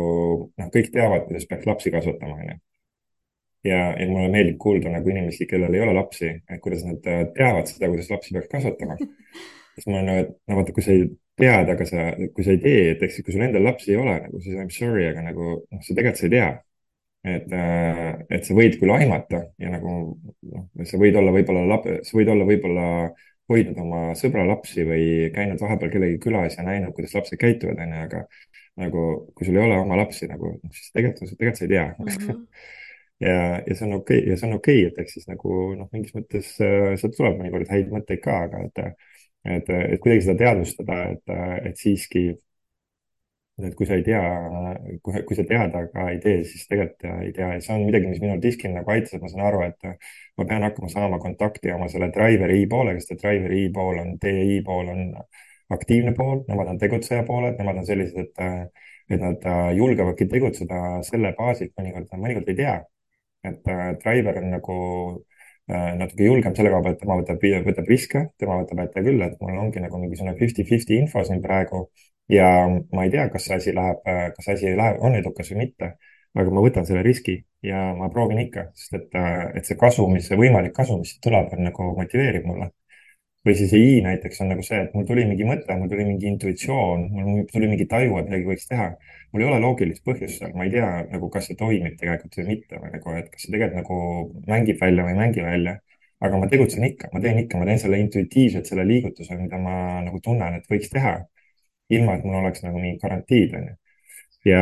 C: noh, kõik teavad, kuidas peaks lapsi kasvatama, onju ja, ja mulle meeldib kuulda nagu inimesi, kellel ei ole lapsi, et kuidas nad teavad seda, kuidas lapsi peaks kasvatama siis ma olen nagu, et no vaata, kui sa ei tead, aga sa, kui sa ei tee, et ehk siis, kui sul endal lapsi ei ole nagu, siis I m sorry, aga nagu noh, sa tegelikult sa ei tea. et, äh, et sa võid küll aimata ja nagu noh, sa võid olla võib-olla, sa võid olla võib-olla hoidnud oma sõbra lapsi või käinud vahepeal kellegi külas ja näinud, kuidas lapsed käituvad, onju, aga nagu kui sul ei ole oma lapsi nagu, siis tegelikult, tegelikult sa ei tea mm. -hmm. *laughs* ja, ja see on okei okay, ja see on okei okay,, et eks siis nagu noh, mingis mõttes äh, sealt tuleb mõnikord häid mõtteid ka, aga et et, et kuidagi seda teadvustada, et, et siiski, et kui sa ei tea, kui, kui sa tead, aga ei tee, siis tegelikult ei tea ja see on midagi, mis minul diskil nagu aitas, et ma saan aru, et ma pean hakkama saama kontakti oma selle driver'i poolega, sest et driver'i pool on, DI pool on aktiivne pool, nemad on tegutseja pooled, nemad on sellised, et, et nad julgevadki tegutseda selle baasilt, mõnikord, mõnikord ei tea. et driver on nagu Äh, natuke julgem selle koha pealt, tema võtab, võtab riske, tema võtab ette küll, et mul ongi nagu mingisugune fifty-fifty info siin praegu ja ma ei tea, kas see asi läheb, kas see asi läheb, on edukas või mitte. aga ma võtan selle riski ja ma proovin ikka, sest et, et see kasu, mis, see võimalik kasu, mis tuleb, on nagu motiveerib mulle või siis I näiteks on nagu see, et mul tuli mingi mõte, mul tuli mingi intuitsioon, mul tuli mingi taju, et midagi võiks teha. mul ei ole loogilist põhjust seal, ma ei tea nagu, kas see toimib tegelikult või mitte või nagu, et kas see tegelikult nagu mängib välja või ei mängi välja. aga ma tegutsen ikka, ma teen ikka, ma teen selle intuitiivselt, selle liigutuse, mida ma nagu tunnen, et võiks teha. ilma, et mul oleks nagu mingid garantiid, on ju ja,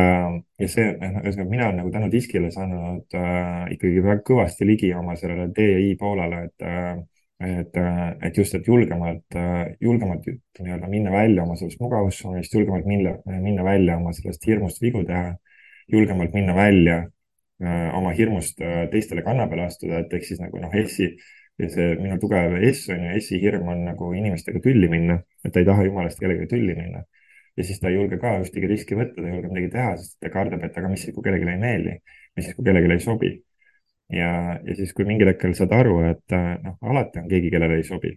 C: ja see, noh, ühesõnaga mina olen nagu tänu diskile saanud äh, ikkagi väga kõvasti ligi oma sellele DI poolele, et äh, et, et just, et julgemalt, julgemalt nii-öelda minna välja oma sellest mugavustsoonist, julgemalt minna, minna välja oma sellest hirmust vigu teha, julgemalt minna välja äh, oma hirmust äh, teistele kanna peale astuda, et ehk siis nagu noh, S-i ja see minu tugev S on ju, S-i hirm on nagu inimestega tülli minna, et ta ei taha jumalast kellegagi tülli minna. ja siis ta ei julge ka ühtegi riski võtta, ta ei julge midagi teha, sest ta kardab, et aga mis siis, kui kellelegi ei meeldi, mis siis, kui kellelegi ei sobi. Ja, ja siis, kui mingil hetkel saad aru, et noh, alati on keegi, kellele ei sobi.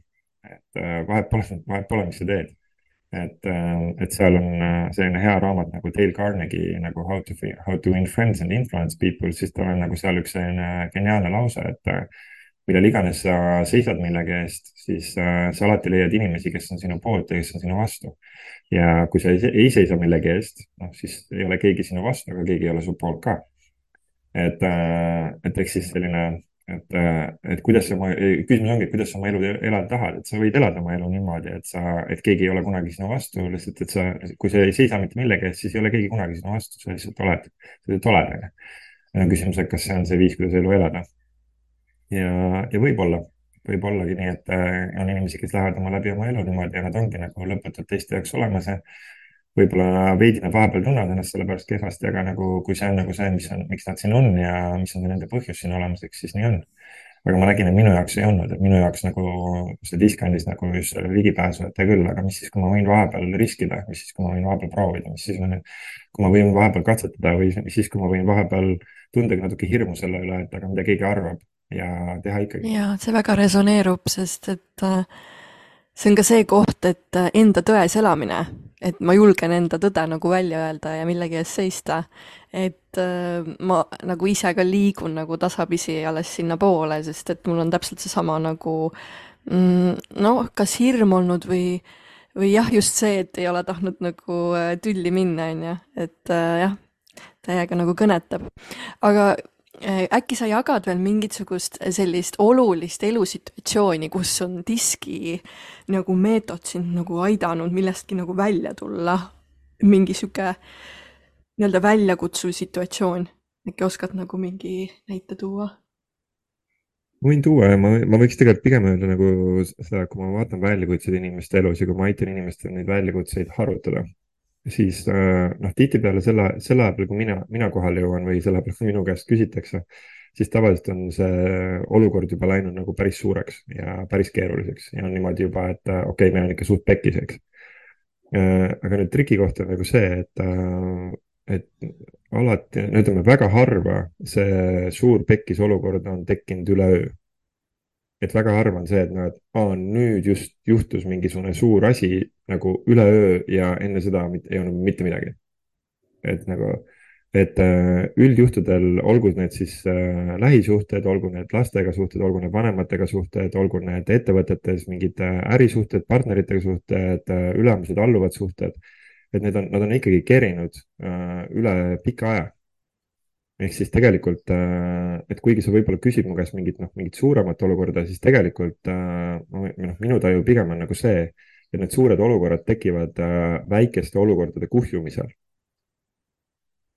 C: et vahet pole, vahet pole, mis sa teed et, äh, et seal on äh, selline hea raamat nagu Dale Carnegie nagu How to, How to win friends and influence people, siis tal on nagu seal üks selline geniaalne lause, et äh, millal iganes sa seisad millegi eest, siis sa alati leiad inimesi, kes on sinu poolt ja kes on sinu vastu. ja kui sa ei, ei seisa millegi eest, noh, siis ei ole keegi sinu vastu, aga keegi ei ole su poolt ka. Et, et eks siis selline et, äh, et kuidas sa oma, küsimus ongi, et kuidas sa oma elu elada tahad, et sa võid elada oma elu niimoodi, et sa, et keegi ei ole kunagi sinu vastu, lihtsalt, et sa, kui sa ei seisa mitte millegi eest, siis ei ole keegi kunagi sinu vastu, sa lihtsalt oled, sa lihtsalt oled, onju. ja küsimus, et kas see on see viis, kuidas elu elada. ja, ja võib-olla, võib ollagi nii, et äh, on inimesi, kes lähevad oma läbi oma elu niimoodi ja nad ongi nagu lõputult teiste jaoks olemas ja võib-olla veidi nad vahepeal tunnevad ennast selle pärast kehvasti, aga nagu, kui see on nagu see, mis on, miks nad siin on ja mis on nende põhjus siin olemiseks, siis nii on. aga ma nägin, et minu jaoks ei olnud, et minu jaoks nagu see disk andis nagu just selle ligipääsu, et hea küll, aga mis siis, kui ma võin vahepeal riskida, mis siis, kui ma võin vahepeal proovida, mis siis, kui ma võin vahepeal katsetada või mis siis, kui ma võin vahepeal tundagi natuke hirmu selle üle, et aga mida keegi arvab ja teha ikkagi.
B: ja see väga resoneerub, sest et äh, see on ka see koht, et äh, enda tões elamine et ma julgen enda tõde nagu välja öelda ja millegi eest seista. et äh, ma nagu ise ka liigun nagu tasapisi alles sinnapoole, sest et mul on täpselt seesama nagu mm, noh, kas hirm olnud või, või jah, just see, et ei ole tahtnud nagu äh, tülli minna, on ju, et äh, jah, täiega nagu kõnetab. aga äkki sa jagad veel mingisugust sellist olulist elusituatsiooni, kus on diski nagu meetod sind nagu aidanud millestki nagu välja tulla? mingi sihuke nii-öelda väljakutsuv situatsioon, äkki oskad nagu mingi näite tuua?
C: võin tuua ja ma, ma võiks tegelikult pigem öelda nagu seda, kui ma vaatan väljakutseid inimeste elus ja kui ma aitan inimestel neid väljakutseid harutada, siis äh, noh, tihtipeale selle, selle aja peal, kui mina, mina kohale jõuan või selle peale, kui minu käest küsitakse, siis tavaliselt on see olukord juba läinud nagu päris suureks ja päris keeruliseks ja on niimoodi juba, et äh, okei okay,, meil on ikka suht pekkis, eks. Äh, aga nüüd triki koht on nagu see, et, et alati, no ütleme väga harva see suur pekkis olukord on tekkinud üleöö et väga harva on see, et noh, et aa, nüüd just juhtus mingisugune suur asi nagu üleöö ja enne seda ei olnud mitte midagi. et nagu, et äh, üldjuhtudel, olgu need siis äh, lähisuhted, olgu need lastega suhted, olgu need vanematega suhted, olgu need ettevõtetes mingid äh, ärisuhted, partneritega suhted, ülemused, alluvad suhted, et need on, nad on ikkagi kerinud üle pika aja ehk siis tegelikult, äh, et kuigi sa võib-olla küsid mu käest mingit, noh, mingit suuremat olukorda, siis tegelikult äh, noh, minu taju pigem on nagu see, et need suured olukorrad tekivad äh, väikeste olukordade kuhjumisel.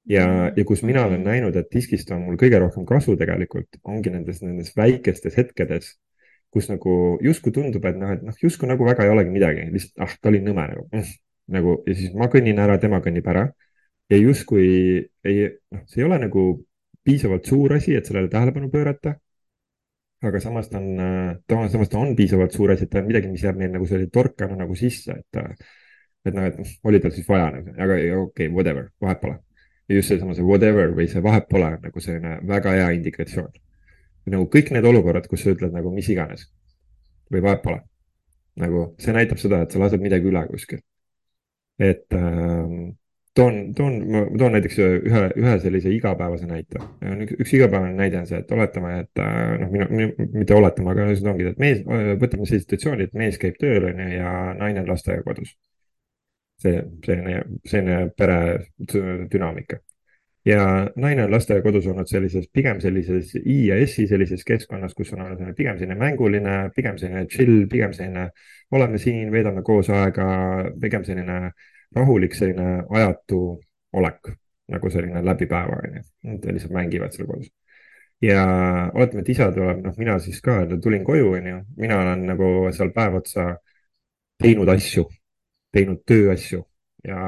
C: ja, ja kus mina olen näinud, et diskist on mul kõige rohkem kasu tegelikult, ongi nendes, nendes väikestes hetkedes, kus nagu justkui tundub, et noh, et noh, justkui nagu väga ei olegi midagi, lihtsalt ah, ta oli nõme nagu mm,, *laughs* nagu ja siis ma kõnnin ära, tema kõnnib ära ja justkui ei, noh, see ei ole nagu piisavalt suur asi, et sellele tähelepanu pöörata. aga samas ta on, ta, samas ta on piisavalt suur asi, et ta on midagi, mis jääb meil nagu selle torkana nagu sisse, et, et noh, et noh, oli tal siis vaja nagu, aga okei okay,, whatever, vahet pole. ja just seesama see whatever või see vahet pole nagu selline väga hea indikatsioon. nagu kõik need olukorrad, kus sa ütled nagu mis iganes või vahet pole. nagu see näitab seda, et sa lased midagi üle kuskil. et ähm, toon, toon, ma toon näiteks ühe, ühe sellise igapäevase näite. üks, üks igapäevane näide on see, et oletame, et äh, noh, minu, mitte oletame, aga seda ongi, et mees, võtame sellise situatsiooni, et mees käib tööl onju ja naine on lasteaiakodus. see, selline, selline pere dünaamika. ja naine on lasteaiakodus olnud sellises, pigem sellises I ja S-i sellises keskkonnas, kus on olnud pigem selline mänguline, pigem selline chill, pigem selline oleme siin, veedame koos aega, pigem selline äh, rahulik selline ajatu olek, nagu selline läbi päeva, onju. Nad lihtsalt mängivad seal kodus. ja oletame, et isa tuleb, noh, mina siis ka, tulin koju, onju, mina olen nagu seal päev otsa teinud asju, teinud tööasju ja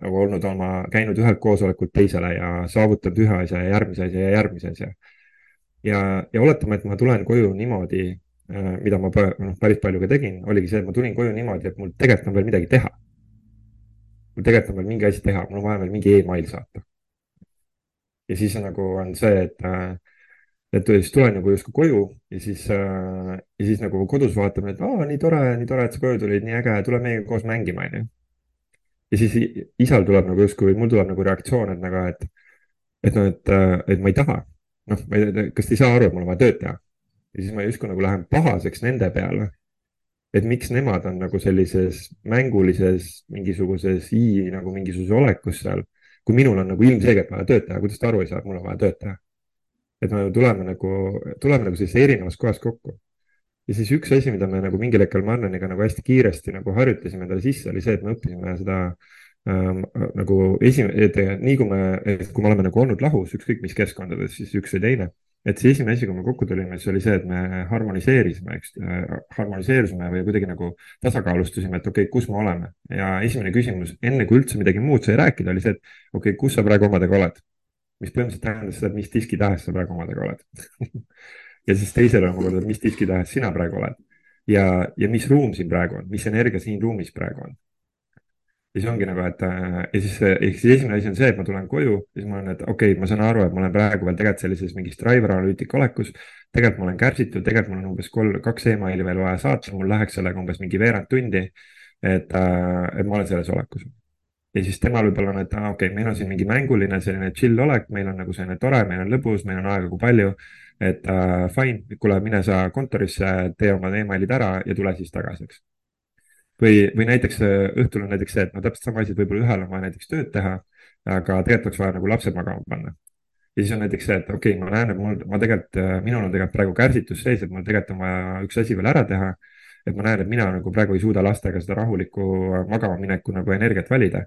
C: nagu olnud oma, käinud ühelt koosolekult teisele ja saavutanud ühe asja ja järgmise asja ja järgmise asja. ja, ja oletame, et ma tulen koju niimoodi, äh, mida ma noh, päris palju ka tegin, oligi see, et ma tulin koju niimoodi, et mul tegelikult on veel midagi teha mul tegelikult on veel mingi asi teha, mul on vaja veel mingi email saata. ja siis nagu on see, et, äh, et siis tulen nagu justkui koju ja siis äh,, ja siis nagu kodus vaatame, et aa, nii tore, nii tore, et sa koju tulid, nii äge, tule meiega koos mängima, onju. ja siis isal tuleb nagu justkui, mul tuleb nagu reaktsioon, et nagu, et, et noh, et, äh, et ma ei taha. noh, ma ei tea, kas te ei saa aru, et mul on vaja tööd teha. ja siis ma justkui nagu lähen pahaseks nende peale et miks nemad on nagu sellises mängulises mingisuguses i nagu mingisuguses olekus seal, kui minul on nagu ilmselgelt vaja tööd teha, kuidas ta aru ei saa, et mul on vaja tööd teha. et me tuleme nagu, tuleme nagu sellises erinevas kohas kokku. ja siis üks asi, mida me nagu mingil hetkel Marleniga nagu hästi kiiresti nagu harjutasime endale sisse, oli see, et me õppisime seda ähm, nagu esimene, et nii kui me, kui me oleme nagu olnud lahus, ükskõik mis keskkondades, siis üks või teine et see esimene asi, kui me kokku tulime, siis oli see, et me harmoniseerisime, eks, harmoniseerisime või kuidagi nagu tasakaalustasime, et okei okay,, kus me oleme. Ja esimene küsimus, enne kui üldse midagi muud sai rääkida, oli see, et okei okay,, kus sa praegu omadega oled. mis põhimõtteliselt tähendas seda, et mis diskitahes sa praegu omadega oled. *laughs* Ja siis teisele omakorda, mis diskitahes sina praegu oled. Ja, ja mis ruum siin praegu on, mis energia siin ruumis praegu on ja siis ongi nagu, et äh, ja siis, ehk siis esimene asi on see, et ma tulen koju, siis ma olen, et okei okay,, ma saan aru, et ma olen praegu veel tegelikult sellises mingis driver analüütika olekus. tegelikult ma olen kärsitud, tegelikult mul on umbes kolm, kaks emaili veel vaja saata, mul läheks sellega umbes mingi veerand tundi. et, äh, et ma olen selles olekus. ja siis temal võib-olla on, et okei okay,, meil on siin mingi mänguline selline chill olek, meil on nagu selline tore, meil on lõbus, meil on aega kui palju. et äh, fine, kuule, mine sa kontorisse, tee oma emailid ära ja tule siis tagasi, eks või, või näiteks äh, õhtul on näiteks see, et no täpselt sama asi, et võib-olla ühel on vaja näiteks tööd teha, aga tegelikult oleks vaja nagu lapsed magama panna. ja siis on näiteks see, et okei okay,, ma näen, et mul, ma tegelikult, äh, minul on tegelikult praegu kärsitus sees, et mul tegelikult on vaja üks asi veel ära teha. et ma näen, et mina nagu praegu ei suuda lastega seda rahulikku äh, magama mineku nagu energiat valida.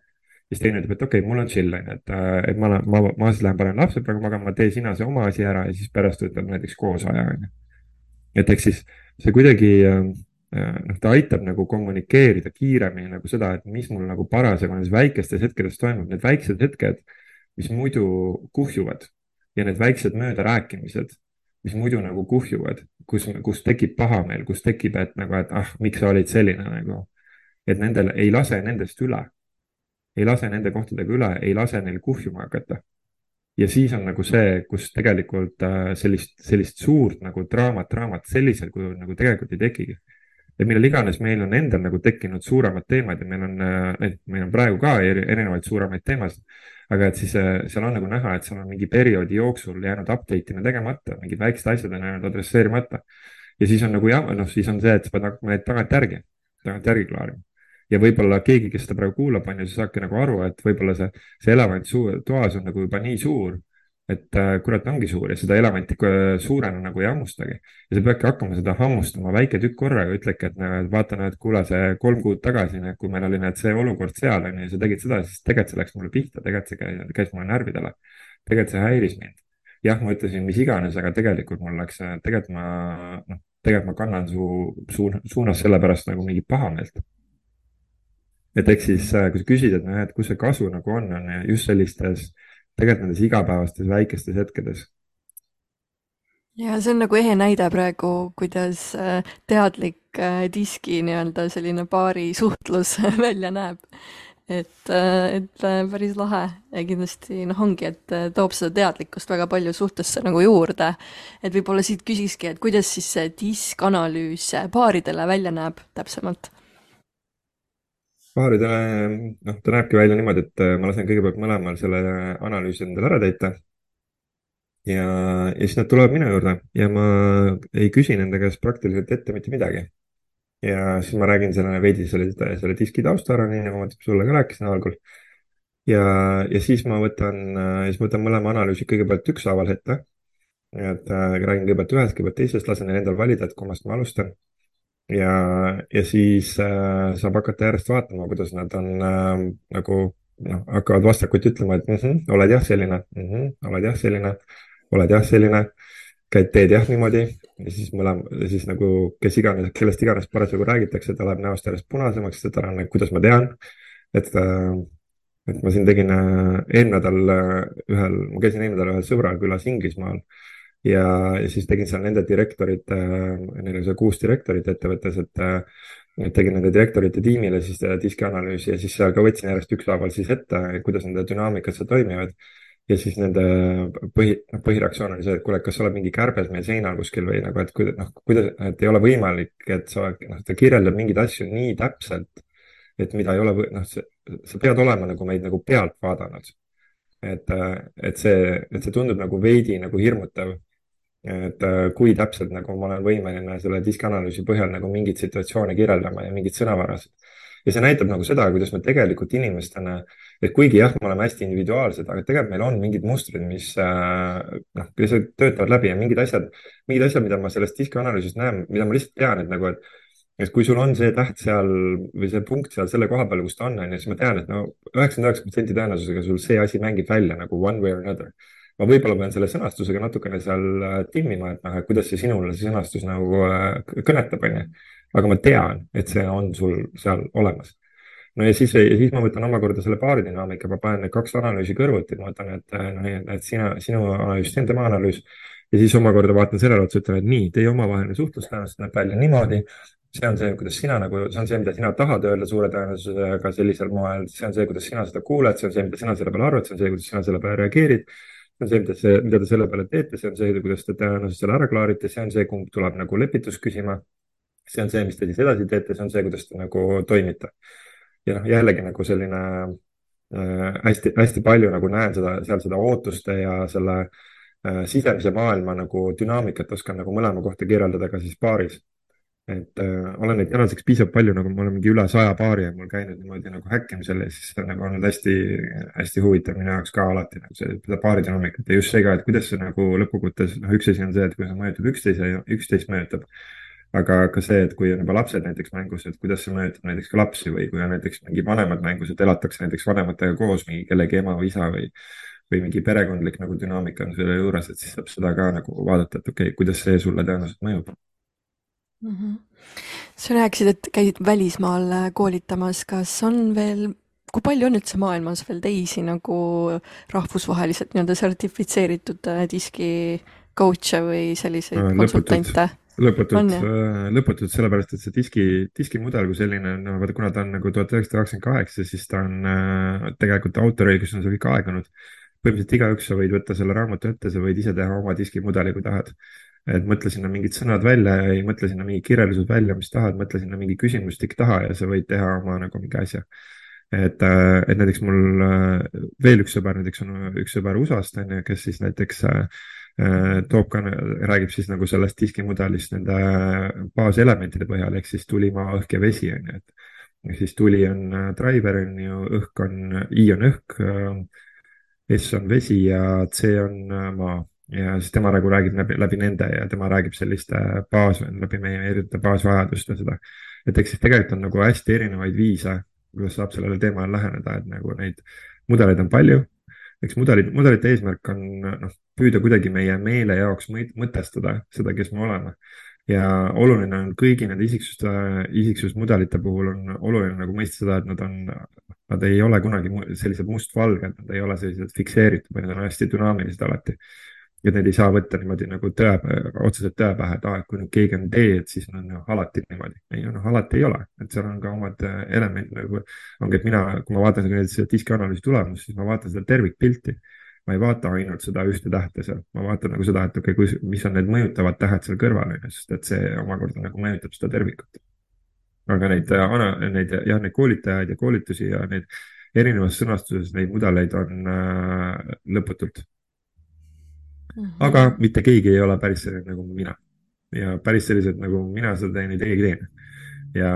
C: siis teine ütleb, et okei okay,, mul on chill, on ju, et, et ma, ma, ma siis lähen panen lapsed praegu magama, tee sina see oma asi ära ja siis pärast võtame näiteks koos aja, on ju. et eks siis see kuidagi noh, ta aitab nagu kommunikeerida kiiremini nagu seda, et mis mul nagu parasjagu nendes väikestes hetkedes toimub, need väiksed hetked, mis muidu kuhjuvad ja need väiksed möödarääkimised, mis muidu nagu kuhjuvad, kus, kus tekib pahameel, kus tekib, et nagu, et ah, miks sa olid selline nagu, et nendel ei lase nendest üle, ei lase nende kohtadega üle, ei lase neil kuhjuma hakata. Ja siis on nagu see, kus tegelikult äh, sellist, sellist suurt nagu draamat, draamat sellisel kujul nagu tegelikult ei tekigi et millal iganes meil on endal nagu tekkinud suuremad teemad ja meil on, äh, meil on praegu ka erinevaid suuremaid teemasid. aga et siis äh, seal on nagu näha, et seal on mingi perioodi jooksul jäänud update imine tegemata, mingid väiksed asjad on jäänud adresseerimata. ja siis on nagu jah, noh, siis on see, et sa pead hakkama neid tagantjärgi, tagantjärgi klaarima ja võib-olla keegi, kes seda praegu kuulab, on ju, siis saabki nagu aru, et võib-olla see, see elevant suur, toas on nagu juba nii suur, et äh, kurat ongi suur ja seda elevanti suurena nagu ei hammustagi. ja sa peadki hakkama seda hammustama väike tükk korraga, ütledki, et näe, vaata nüüd, kuule, see kolm kuud tagasi, kui meil oli need, see olukord seal on ju, sa tegid seda, siis tegelikult see läks mulle pihta, tegelikult see käis, käis mulle närvidele. tegelikult see häiris mind. jah, ma ütlesin mis iganes, aga tegelikult mul läks, tegelikult ma, noh, tegelikult ma kannan su suun, suunas sellepärast nagu mingit pahameelt et eks siis, äh, kui sa küsid, et noh, et kus see kasu nagu on, on just sellistes äh, tegelikult nendes igapäevastes väikestes hetkedes.
B: ja see on nagu ehe näide praegu, kuidas äh, teadlik äh, diski nii-öelda selline paari suhtlus *laughs* välja näeb. et, äh, et päris lahe ja kindlasti noh, ongi, et toob seda teadlikkust väga palju suhtesse nagu juurde. et võib-olla siit küsikski, et kuidas siis see diskanalüüs paaridele välja näeb täpsemalt
C: paaridele, noh, ta näebki välja niimoodi, et äh, ma lasen kõigepealt mõlemal selle analüüsi endale ära täita. ja, ja siis nad tulevad minu juurde ja ma ei küsi nende käest praktiliselt ette mitte midagi. ja siis ma räägin selle veidi selle, selle diski tausta ära, nii nagu ma sulle ka rääkisin algul. ja, ja siis ma võtan, siis ma võtan mõlema analüüsi kõigepealt ükshaaval ette. et äh, räägin kõigepealt ühest, kõigepealt teisest, lasen neil endal valida, et kummast ma alustan ja, ja siis äh, saab hakata järjest vaatama, kuidas nad on äh, nagu noh, hakkavad vastakuti ütlema, et mm -hmm, oled jah selline mm, -hmm, oled jah selline, oled jah selline, käid, teed jah niimoodi. Ja siis mõlema, siis nagu kes iganes, kellest iganes parasjagu räägitakse, ta läheb näost järjest punasemaks, et ta on, kuidas ma tean, et äh, et ma siin tegin äh, eelmine nädal äh, ühel, ma käisin eelmine nädal ühel sõbral külas Inglismaal ja, ja siis tegin seal nende direktorite, neil oli seal kuus direktorit ettevõttes, et tegin nende direktorite tiimile siis diskianalüüsi ja siis seal ka võtsin järjest ükshaaval siis ette, kuidas nende dünaamikad seal toimivad ja siis nende põhi, noh, põhireaktsioon oli see, et kuule, kas sa oled mingi kärbes meil seinal kuskil või nagu, et kuidas, noh, kuidas, et ei ole võimalik, et sa, noh, ta kirjeldab mingeid asju nii täpselt, et mida ei ole, noh, sa pead olema nagu meid nagu pealt vaadanud. et, et see, et see tundub nagu veidi nagu hirmutav. Et kui täpselt nagu ma olen võimeline selle diskianalüüsi põhjal nagu mingeid situatsioone kirjeldama ja mingeid sõnavarasid ja see näitab nagu seda, kuidas me tegelikult inimestena, et kuigi jah, me oleme hästi individuaalsed, aga tegelikult meil on mingid mustrid, mis äh, noh, lihtsalt töötavad läbi ja mingid asjad, mingid asjad, mida ma sellest diskianalüüsist näen, mida ma lihtsalt tean, et nagu, et et kui sul on see täht seal või see punkt seal selle koha peal, kus ta on, on ju, siis ma tean, et no üheksakümmend üheksa protsenti tõenäosusega sul see asi mängib välja nagu one way or another. Ma võib-olla pean selle sõnastusega natukene seal äh, timmima, et noh, et kuidas see sinule see sõnastus nagu äh, kõnetab, on ju aga ma tean, et see on sul seal olemas. no ja siis, ja siis ma võtan omakorda selle baaridünaamika, ma panen need kaks analüüsi kõrvuti, ma võtan, et noh, et sina, sinu analüüs, see on tema analüüs ja siis omakorda vaatan sellele otsa, ütlen, et nii, teie omavaheline suhtlus tõenäoliselt näeb välja niimoodi. see on see, kuidas sina nagu, see on see, mida sina tahad öelda suure tõenäosusega sellisel moel, see on see, kuidas sina seda kuuled, see on see, mida sina selle peale arvad, see on see, kuidas sina selle peale reageerid. On see, mida see, mida te selle peale teete, see on see, kuidas te tõenäoliselt selle ära klaarite, see on see, kumb tuleb nagu lepitust küsima see on see, mis te siis edasi teete, see on see, kuidas te nagu toimite. ja noh, jällegi nagu selline äh, palju nagu näen seda, seal seda ootuste ja selle äh, sisemise maailma nagu dünaamikat oskan nagu mõlema kohta kirjeldada ka siis paaris. Et äh, olen neid tänaseks piisavalt palju, nagu ma olen mingi üle saja paari ja mul käinud niimoodi nagu häkkimisel ja siis see on nagu olnud hästi-hästi huvitav minu jaoks ka alati nagu see, seda paari dünaamikat ja just see ka, et kuidas see nagu lõppkokkuvõttes, noh, üks asi on see, et kuidas mõjutab üksteise ja üksteist mõjutab aga ka see, et kui on juba lapsed näiteks mängus, et kuidas see mõjutab näiteks ka lapsi või kui on näiteks mingi vanemad mängus, et elatakse näiteks vanematega koos mingi kellegi ema või isa või, või mingi perekondlik nagu dünaamika on selle juures, et siis saab seda ka nagu vaadata, et okei okay,, kuidas see sulle tõenäoliselt mõjub
B: mm. -hmm. sa rääkisid, et käisid välismaal äh, koolitamas, kas on veel kui palju on üldse maailmas veel teisi nagu rahvusvaheliselt nii-öelda sertifitseeritud äh, diski coach'e või selliseid no, konsultante?
C: lõputult, äh, lõputult sellepärast, et see diski, diskimudel kui selline, no vaata, kuna ta on nagu tuhat üheksasada kakskümmend kaheksa, siis ta on äh, tegelikult autoriõigus on seal kõik aegunud. põhimõtteliselt igaüks, sa võid võtta selle raamatu ette, sa võid ise teha oma diskimudeli, kui tahad. Et mõtle sinna mingid sõnad välja ja ei mõtle sinna mingid kirjeldused välja, mis tahad, mõtle sinna mingi küsimustik taha ja sa võid teha oma nagu mingi asja et, äh, et näiteks mul äh, veel üks sõber, näiteks on üks sõber USA-st on ju, kes siis näiteks äh, toob ka, räägib siis nagu sellest diskimudelist nende baaselementide põhjal ehk siis tuli, maa, õhk ja vesi on ju, et. ehk siis tuli on driver on ju, õhk on, I on õhk, S on vesi ja C on maa ja siis tema nagu räägib läbi, läbi nende ja tema räägib selliste baas, läbi meie erinevate baasvajaduste seda. et eks siis tegelikult on nagu hästi erinevaid viise, kuidas saab sellele teemale läheneda, et nagu neid mudeleid on palju eks mudelid, mudelite eesmärk on noh, püüda kuidagi meie meele jaoks mõtestada seda, kes me oleme. ja oluline on kõigi nende isiksuste, isiksusmudelite puhul on oluline nagu mõista seda, et nad on, nad ei ole kunagi sellised mustvalged, nad ei ole sellised fikseeritud, vaid nad on hästi dünaamilised alati ja neid ei saa võtta niimoodi nagu tõe, otseselt tõe pähe, et aa, et kui nüüd keegi on D, et siis on alati niimoodi. ei, noh, alati ei ole, et seal on ka omad äh, elemendid nagu, ongi, et mina, kui ma vaatan seda diskianalüüsi tulemust, siis ma vaatan seda tervikpilti. ma ei vaata ainult seda ühte tähte seal, ma vaatan nagu seda, et okei okay,, mis on need mõjutavad tähed seal kõrval, on ju, sest et see omakorda nagu mõjutab seda tervikut. aga neid, äh, neid jah, neid koolitajaid ja koolitusi ja neid erinevas sõnastuses neid mudeleid on äh, lõputult aga mhm. mitte keegi ei ole päris selline nagu mina. ja päris sellised nagu mina seda teen, ei keegi teine. ja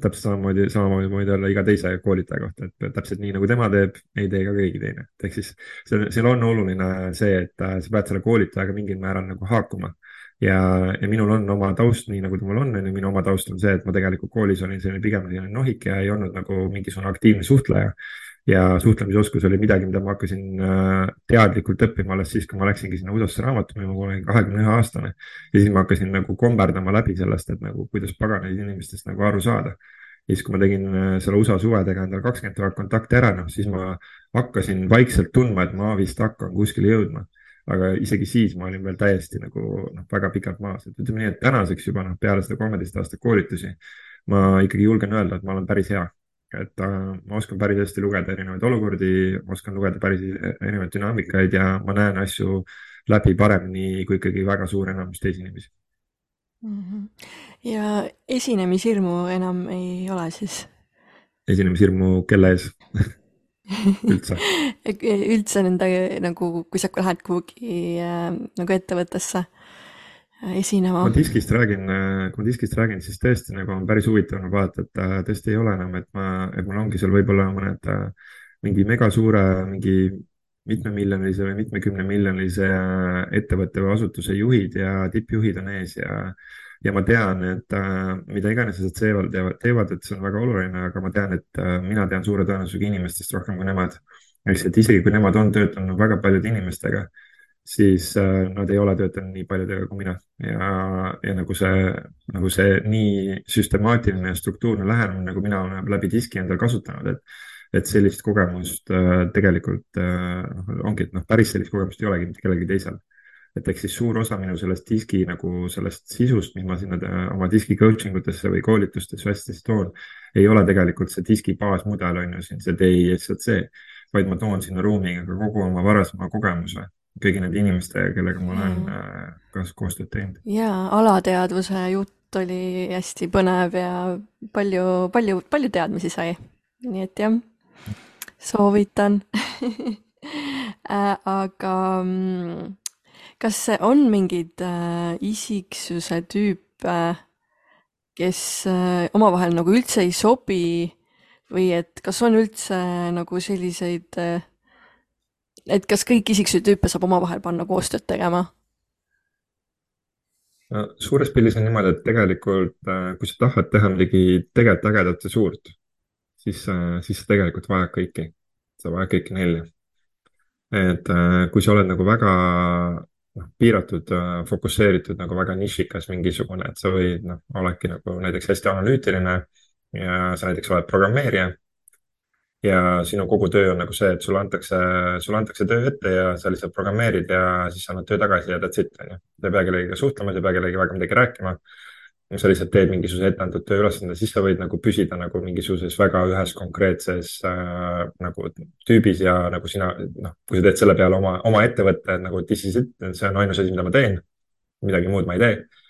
C: täpselt samamoodi, samamoodi võid olla iga teise koolitaja kohta, et täpselt nii nagu tema teeb, ei tee ka keegi teine. ehk siis seal, seal on oluline see, et äh, sa pead selle koolitajaga mingil määral nagu haakuma ja, ja minul on oma taust, nii nagu temal on, on ju, minu oma taust on see, et ma tegelikult koolis olin selline pigem selline nohik ja ei olnud nagu mingisugune aktiivne suhtleja ja suhtlemisoskus oli midagi, mida ma hakkasin äh, teadlikult õppima alles siis, kui ma läksingi sinna USA-sse raamatu müüma, kui ma olin kahekümne ühe aastane. ja siis ma hakkasin nagu komberdama läbi sellest, et nagu kuidas paganeid inimestest nagu aru saada. ja siis, kui ma tegin äh, selle USA suvedega endale kakskümmend tuhat kontakti ära, noh siis ma hakkasin vaikselt tundma, et ma vist hakkan kuskile jõudma aga isegi siis ma olin veel täiesti nagu noh, väga pikalt maas, et ütleme nii, et tänaseks juba noh, peale seda kolmeteist aastat koolitusi ma ikkagi julgen öelda, et ma olen päris hea. Et ma oskan päris hästi lugeda erinevaid olukordi, ma oskan lugeda päris erinevaid dünaamikaid ja ma näen asju läbi paremini kui ikkagi väga suur enamus teisi inimesi
B: mm. -hmm. ja esinemishirmu enam ei ole siis?
C: esinemishirmu kelle ees *laughs* üldse
B: üldse nende nagu, kui sa lähed kuhugi äh, nagu ettevõttesse esinema.
C: kui ma diskist räägin, äh, kui ma diskist räägin, siis tõesti nagu on päris huvitav nagu vaadata, et äh, tõesti ei ole enam, et ma, et mul ongi seal võib-olla mõned mingi megasuure, mingi mitmemiljonilise või mitmekümnemiljonilise ettevõtte või asutuse juhid ja tippjuhid on ees ja ja ma tean, et äh, mida iganes nad teevad, teevad, et see on väga oluline, aga ma tean, et äh, mina tean suure tõenäosusega inimestest rohkem kui nemad. ehk siis, et isegi kui nemad on töötanud väga paljude inimestega, siis äh, nad ei ole töötanud nii paljudega kui mina. Ja, ja nagu see, nagu see nii süstemaatiline ja struktuurne lähenemine, nagu mina olen läbi diski endal kasutanud, et et sellist kogemust äh, tegelikult äh, noh, ongi, et noh, päris sellist kogemust ei olegi mitte kellelgi teisel. Et eks siis suur osa minu sellest diski nagu sellest sisust, mis ma sinna oma diski coaching utesse või koolitustesse hästi toon, ei ole tegelikult see diski baasmudel on ju siin see DISC, vaid ma toon sinna ruumi ka kogu oma varasema kogemuse kõigi nende inimestega, kellega ma olen mm. Äh, kas koostööd teinud.
B: ja alateadvuse jutt oli hästi põnev ja palju, palju, palju teadmisi sai. nii et jah, soovitan *laughs* äh, aga mm, kas on mingeid äh, isiksuse tüüpe, kes omavahel nagu üldse ei sobi või et kas on üldse nagu selliseid äh,, et kas kõiki isiksuse tüüpe saab omavahel panna koostööd tegema?
C: no suures pildis on niimoodi, et tegelikult äh, kui sa tahad teha midagi tegelikult ägedat ja suurt, siis, äh, siis sa tegelikult vajad kõiki, sa vajad kõiki nelja. et äh, kui sa oled nagu väga noh, piiratud, fokusseeritud nagu väga nišikas mingisugune, et sa võid, noh, oledki nagu näiteks hästi analüütiline ja sa näiteks oled programmeerija. Ja sinu kogu töö on nagu see, et sulle antakse, sulle antakse töö ette ja sa lihtsalt programmeerid ja siis annad töö tagasi ja that's it, on ju. sa ei pea kellegagi suhtlema, sa ei pea kellegagi väga midagi rääkima sa lihtsalt teed mingisuguse etteantud tööülesande, siis sa võid nagu püsida nagu mingisuguses väga ühes konkreetses äh, nagu tüübis ja nagu sina, noh, kui sa teed selle peale oma, oma ettevõtte nagu this is it, see on ainus asi, mida ma teen. midagi muud ma ei tee.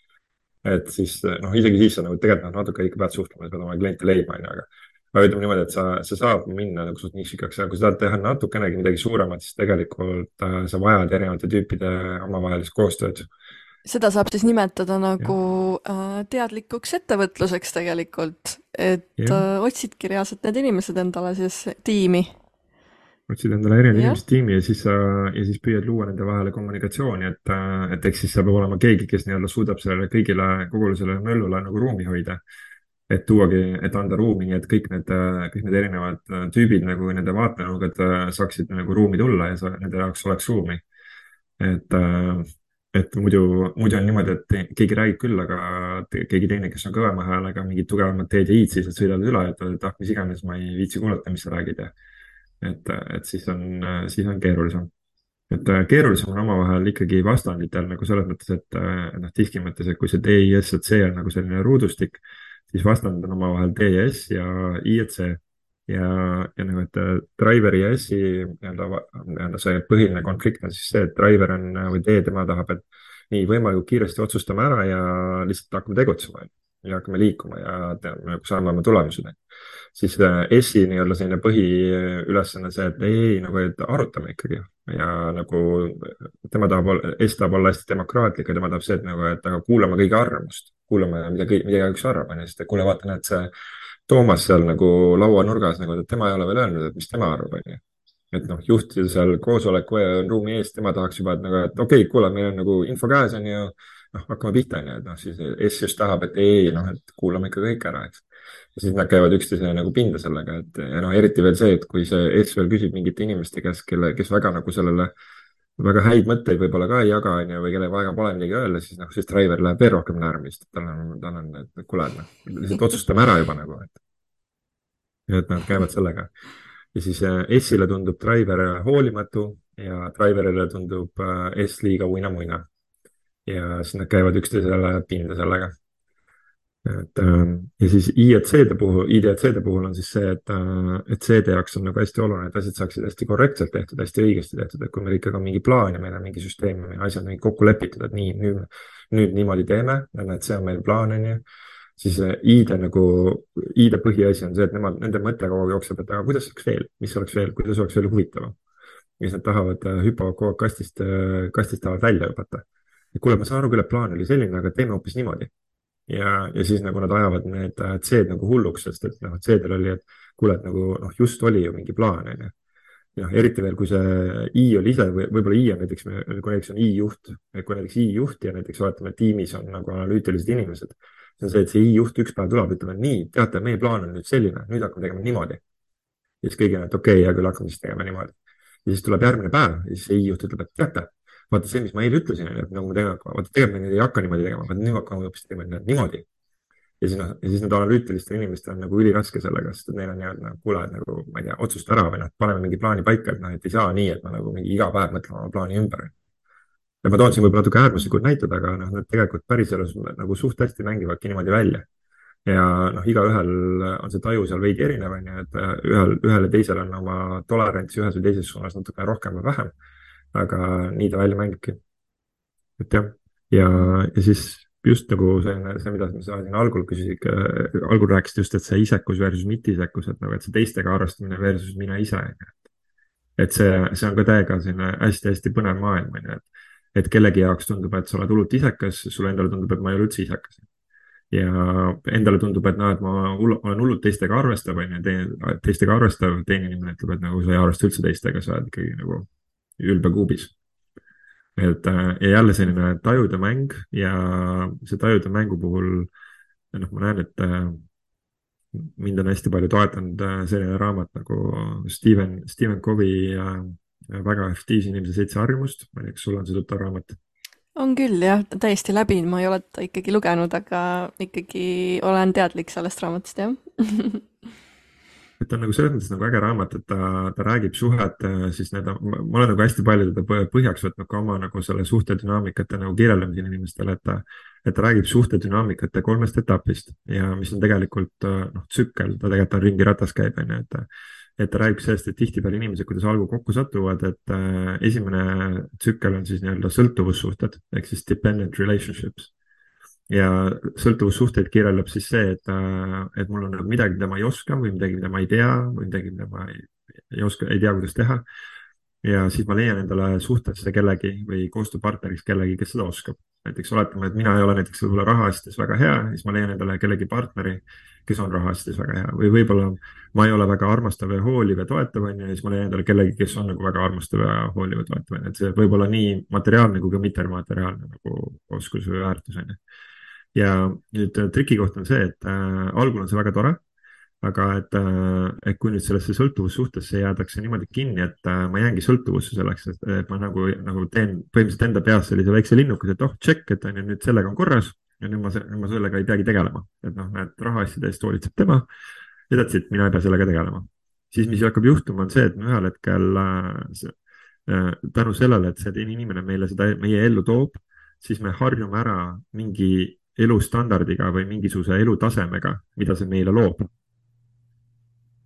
C: et siis noh, isegi siis sa nagu tegelikult noh, natuke ikka pead suhtlema, sa pead oma kliente leidma, onju, aga aga ütleme niimoodi, et sa, see saab minna nagu suht nišikaks ja kui sa tahad teha natukenegi midagi suuremat, siis tegelikult äh, sa vajad erinevate tüüpide omavahelist koostööd
B: seda saab siis nimetada nagu äh, teadlikuks ettevõtluseks tegelikult, et ja. äh, otsidki reaalselt need inimesed endale siis tiimi.
C: otsid endale erinevad inimesed tiimi ja siis sa, ja siis püüad luua nende vahele kommunikatsiooni, et, äh, et eks siis seal peab olema keegi, kes nii-öelda suudab sellele kõigile, kogu sellele möllule nagu ruumi hoida. Et tuuagi, et anda ruumi, et kõik need, äh, kõik need erinevad äh, tüübid nagu nende vaatenurgad saaksid nagu ruumi tulla ja sa, nende jaoks oleks ruumi. et äh, et muidu, muidu on niimoodi, et keegi räägib küll, aga keegi teine, kes on kõvema häälega, mingid tugevamat teed ja i-d, siis nad sõidavad üle, et ah, mis iganes, ma ei viitsi kuulata, mis sa räägid ja et, et siis on, siis on keerulisem. et keerulisem on omavahel ikkagi vastanditel nagu selles mõttes, et noh, tihti mõttes, et kui see D, I, S ja C on nagu selline ruudustik, siis vastand on omavahel D ja S ja ja nagu, et äh, Driveri ja S-i nii-öelda, nii-öelda see põhiline konflikt on siis see, et Driver on või D, tema tahab, et nii võimalikult kiiresti otsustame ära ja lihtsalt hakkame tegutsema ja hakkame liikuma ja teame, nagu saame oma tulemused. siis äh, S-i nii-öelda selline põhiülesanne see, et ei, ei nagu, et arutame ikkagi. Ja nagu tema tahab, S tahab olla hästi demokraatlik ja tema tahab see, et nagu, et aga kuulame kõigi arvamust, kuulame, mida, mida igaüks arvab, on ju, sest kuule, vaata, näed, see Toomas seal nagu lauanurgas nagu, et tema ei ole veel öelnud, et mis tema arvab, onju. et noh, juht seal koosoleku ruumi ees, tema tahaks juba, et nagu, et okei okay,, kuule, meil on nagu info käes, onju. noh, hakkame pihta, onju, et noh, siis S just tahab, et ei, noh, et kuulame ikka kõik ära, eks. ja siis nad käivad üksteisele nagu pinda sellega, et ja noh, eriti veel see, et kui see S veel küsib mingite inimeste käest, kelle, kes väga nagu sellele väga häid mõtteid võib-olla ka ei jaga, onju, või kellel väga pole midagi öelda, siis noh, siis driver läheb veel rohkem närvi, sest tal on, tal on, et kuule, et noh, lihtsalt otsustame ära juba nagu, et. et nad käivad sellega. ja siis äh, S-ile tundub driver hoolimatu ja driver'ile tundub äh, S liiga uinamuina. ja siis nad käivad üksteisele pinda sellega et ähm, ja siis IEC-de puhul, IDC-de puhul on siis see, et, äh, et CD jaoks on nagu hästi oluline, et asjad saaksid hästi korrektselt tehtud, hästi õigesti tehtud, et kui meil ikkagi on mingi plaan ja meil on mingi süsteem ja meil asjad on kokku lepitud, et nii, nüüd, nüüd niimoodi teeme, et see on meil plaan, on ju. siis äh, ID nagu, ID põhiasi on see, et nemad, nende mõte kogu aeg jookseb, et aga kuidas oleks veel, mis oleks veel, kuidas oleks veel huvitavam. ja siis nad tahavad, äh, hüppavad kogu aeg kastist, kastist tahavad välja hüpata. kuule, ma saan aru küll, et plaan oli selline, aga teeme hoopis niimoodi ja, ja siis nagu nad ajavad need äh, C-d nagu hulluks, sest et noh, C-del oli, et kuule, et nagu noh, just oli ju mingi plaan, on ju. noh, eriti veel, kui see I oli ise või võib-olla I on näiteks, kui näiteks on I juht, kui näiteks I juht ja näiteks oletame, tiimis on nagu analüütilised inimesed, see on see, et see I juht üks päev tuleb, ütleb, et nii, teate, meie plaan on nüüd selline, nüüd hakkame tegema niimoodi. ja siis kõigil on, et okei okay,, hea küll, hakkame siis tegema niimoodi. ja siis tuleb järgmine päev ja siis see I juht ütleb, et teate vaata see, mis ma eile ütlesin, et nagu me tegema hakkame, vaata tegelikult me nüüd ei hakka niimoodi tegema, vaid nüüd hakkame hoopis tegema niimoodi. ja siis noh, ja siis need analüütilistel inimestel on nagu üliraske sellega, sest et neil on nii-öelda nagu, kuule, et nagu ma ei tea, otsusta ära või noh, paneme mingi plaani paika, et noh, et ei saa nii, et ma nagu mingi iga päev mõtlen oma plaani ümber. ja ma toon siin võib-olla natuke äärmuslikud näited, aga noh, need tegelikult päriselus nagu suht hästi mängivadki niimoodi välja ja noh, igaühel on see taju seal veidi erinev, on ju, et ühel, ühel ja teisel on oma tolerants ühes või teises suunas natuke rohkem või vähem aga nii ta välja mängibki. et jah, ja, ja siis just nagu selline, see, mida sa siin algul küsisid, algul rääkisid just, et see isekus versus mitteisekus, et nagu, et see teistega arvestamine versus mina ise. et see, see on ka täiega selline hästi-hästi põnev maailm, on ju, et, et kellegi jaoks tundub, et sa oled hullult isekas, sulle endale tundub, et ma ei ole üldse isekas. ja endale tundub, et noh, et ma olen hullult teistega arvestav, on ju, teistega arvestav, teine inimene ütleb, et nagu sa ei arvesta üldse teistega, sa oled ikkagi nagu ülbekuubis. et äh, ja jälle selline tajude mäng ja see tajude mängu puhul noh, ma näen, et äh, mind on hästi palju toetanud äh, selline raamat nagu Steven, Steven Covey väga efektiivse inimese seitse harjumust. ma ei tea, kas sul on see tuttav raamat?
B: on küll jah, täiesti läbi, ma ei ole teda ikkagi lugenud, aga ikkagi olen teadlik sellest raamatust, jah *laughs*
C: et ta on nagu selles mõttes nagu äge raamat, et ta, ta räägib suhet siis need, ma olen nagu hästi palju teda põhjaks võtnud ka oma nagu selle suhtedünaamikate nagu kirjeldamisel inimestele, et ta, et ta räägib suhtedünaamikate kolmest etapist ja mis on tegelikult noh, tsükkel, ta tegelikult on ringiratas käib, on ju, et et ta räägib sellest, et tihtipeale inimesed, kuidas algul kokku satuvad, et äh, esimene tsükkel on siis nii-öelda sõltuvussuhted ehk siis dependent relationships ja sõltuvussuhteid kirjeldab siis see, et, äh, et mul on nagu midagi, mida ma ei oska või midagi, mida ma ei tea või midagi, mida ma ei, ei oska, ei tea, kuidas teha. ja siis ma leian endale suhtesse kellegi või koostööpartneriks kellegi, kes seda oskab. näiteks oletame, et mina ei ole näiteks võib-olla rahaasjades väga hea, siis ma leian endale kellegi partneri, kes on rahaasjades väga hea või võib-olla ma ei ole väga armastav ja hooliv ja toetav onju, ja siis ma leian endale kellegi, kes on nagu väga armastav ja hooliv ja toetav onju, et see võib olla nii materiaalne kui ka mittemateriaalne nagu oskus või väärtus onju ja nüüd äh, triki koht on see, et äh, algul on see väga tore, aga et äh,, et kui nüüd sellesse sõltuvussuhtesse jäädakse niimoodi kinni, et äh, ma jäängi sõltuvusse selleks, et, ma nagu, nagu teen põhimõtteliselt enda peas sellise väikse linnukese, et oh, check, et on ju nüüd sellega on korras ja nüüd ma, ma sellega ei peagi tegelema, et noh, need rahaasjade eest hoolitseb tema ja that's it, mina ei pea sellega tegelema. siis, mis hakkab juhtuma, on see, et ühel hetkel tänu sellele, et see teine inimene meile seda meie ellu toob, siis me harjume ära mingi elustandardiga või mingisuguse elutasemega, mida see meile loob.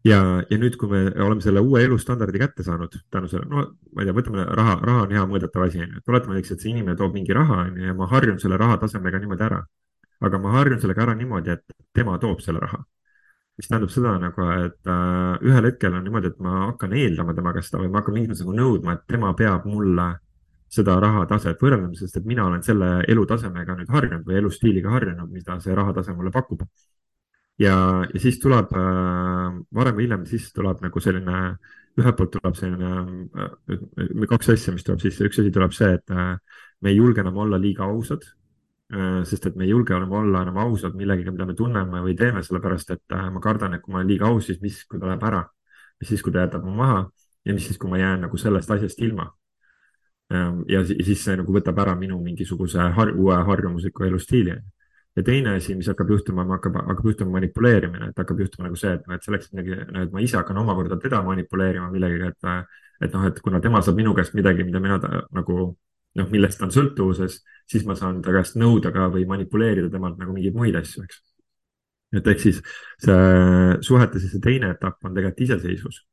C: ja, ja nüüd, kui me oleme selle uue elustandardi kätte saanud tänu sellele, no ma ei tea, võtame raha, raha on hea mõõdetav asi, on ju, et oletame näiteks, et see inimene toob mingi raha, on ju, ja ma harjun selle rahatasemega niimoodi ära. aga ma harjun sellega ära niimoodi, et tema toob selle raha. mis tähendab seda nagu, et äh, ühel hetkel on niimoodi, et ma hakkan eeldama tema käest või ma hakkan mingis mõttes nagu nõudma, et tema peab mulle seda rahataset võrrelda, sest et mina olen selle elutasemega nüüd harjunud või elustiiliga harjunud, mida see rahatase mulle pakub. ja, ja siis tuleb äh, varem või hiljem, siis tuleb nagu selline, ühelt poolt tuleb selline äh,, kaks asja, mis tuleb sisse, üks asi tuleb see, et äh, me ei julge enam olla liiga ausad äh,. sest et me ei julge enam olla enam ausad millegagi, mida me tunneme või teeme, sellepärast et äh, ma kardan, et kui ma olen liiga aus, siis mis, kui ta läheb ära, mis siis, kui ta jätab mu maha ja mis siis, kui ma jään nagu sellest asjast ilma ja siis see nagu võtab ära minu mingisuguse har uue harjumusliku elustiili. ja teine asi, mis hakkab juhtuma, hakkab, hakkab juhtuma manipuleerimine, et hakkab juhtuma nagu see, et, et selleks, midagi, et ma ise hakkan omakorda teda manipuleerima millegagi, et, et noh, et kuna tema saab minu käest midagi, mida mina ta, nagu noh, millest ta on sõltuvuses, siis ma saan ta käest nõuda ka või manipuleerida temalt nagu mingeid muid asju, eks. et ehk siis see suhete siis see teine etapp on tegelikult iseseisvus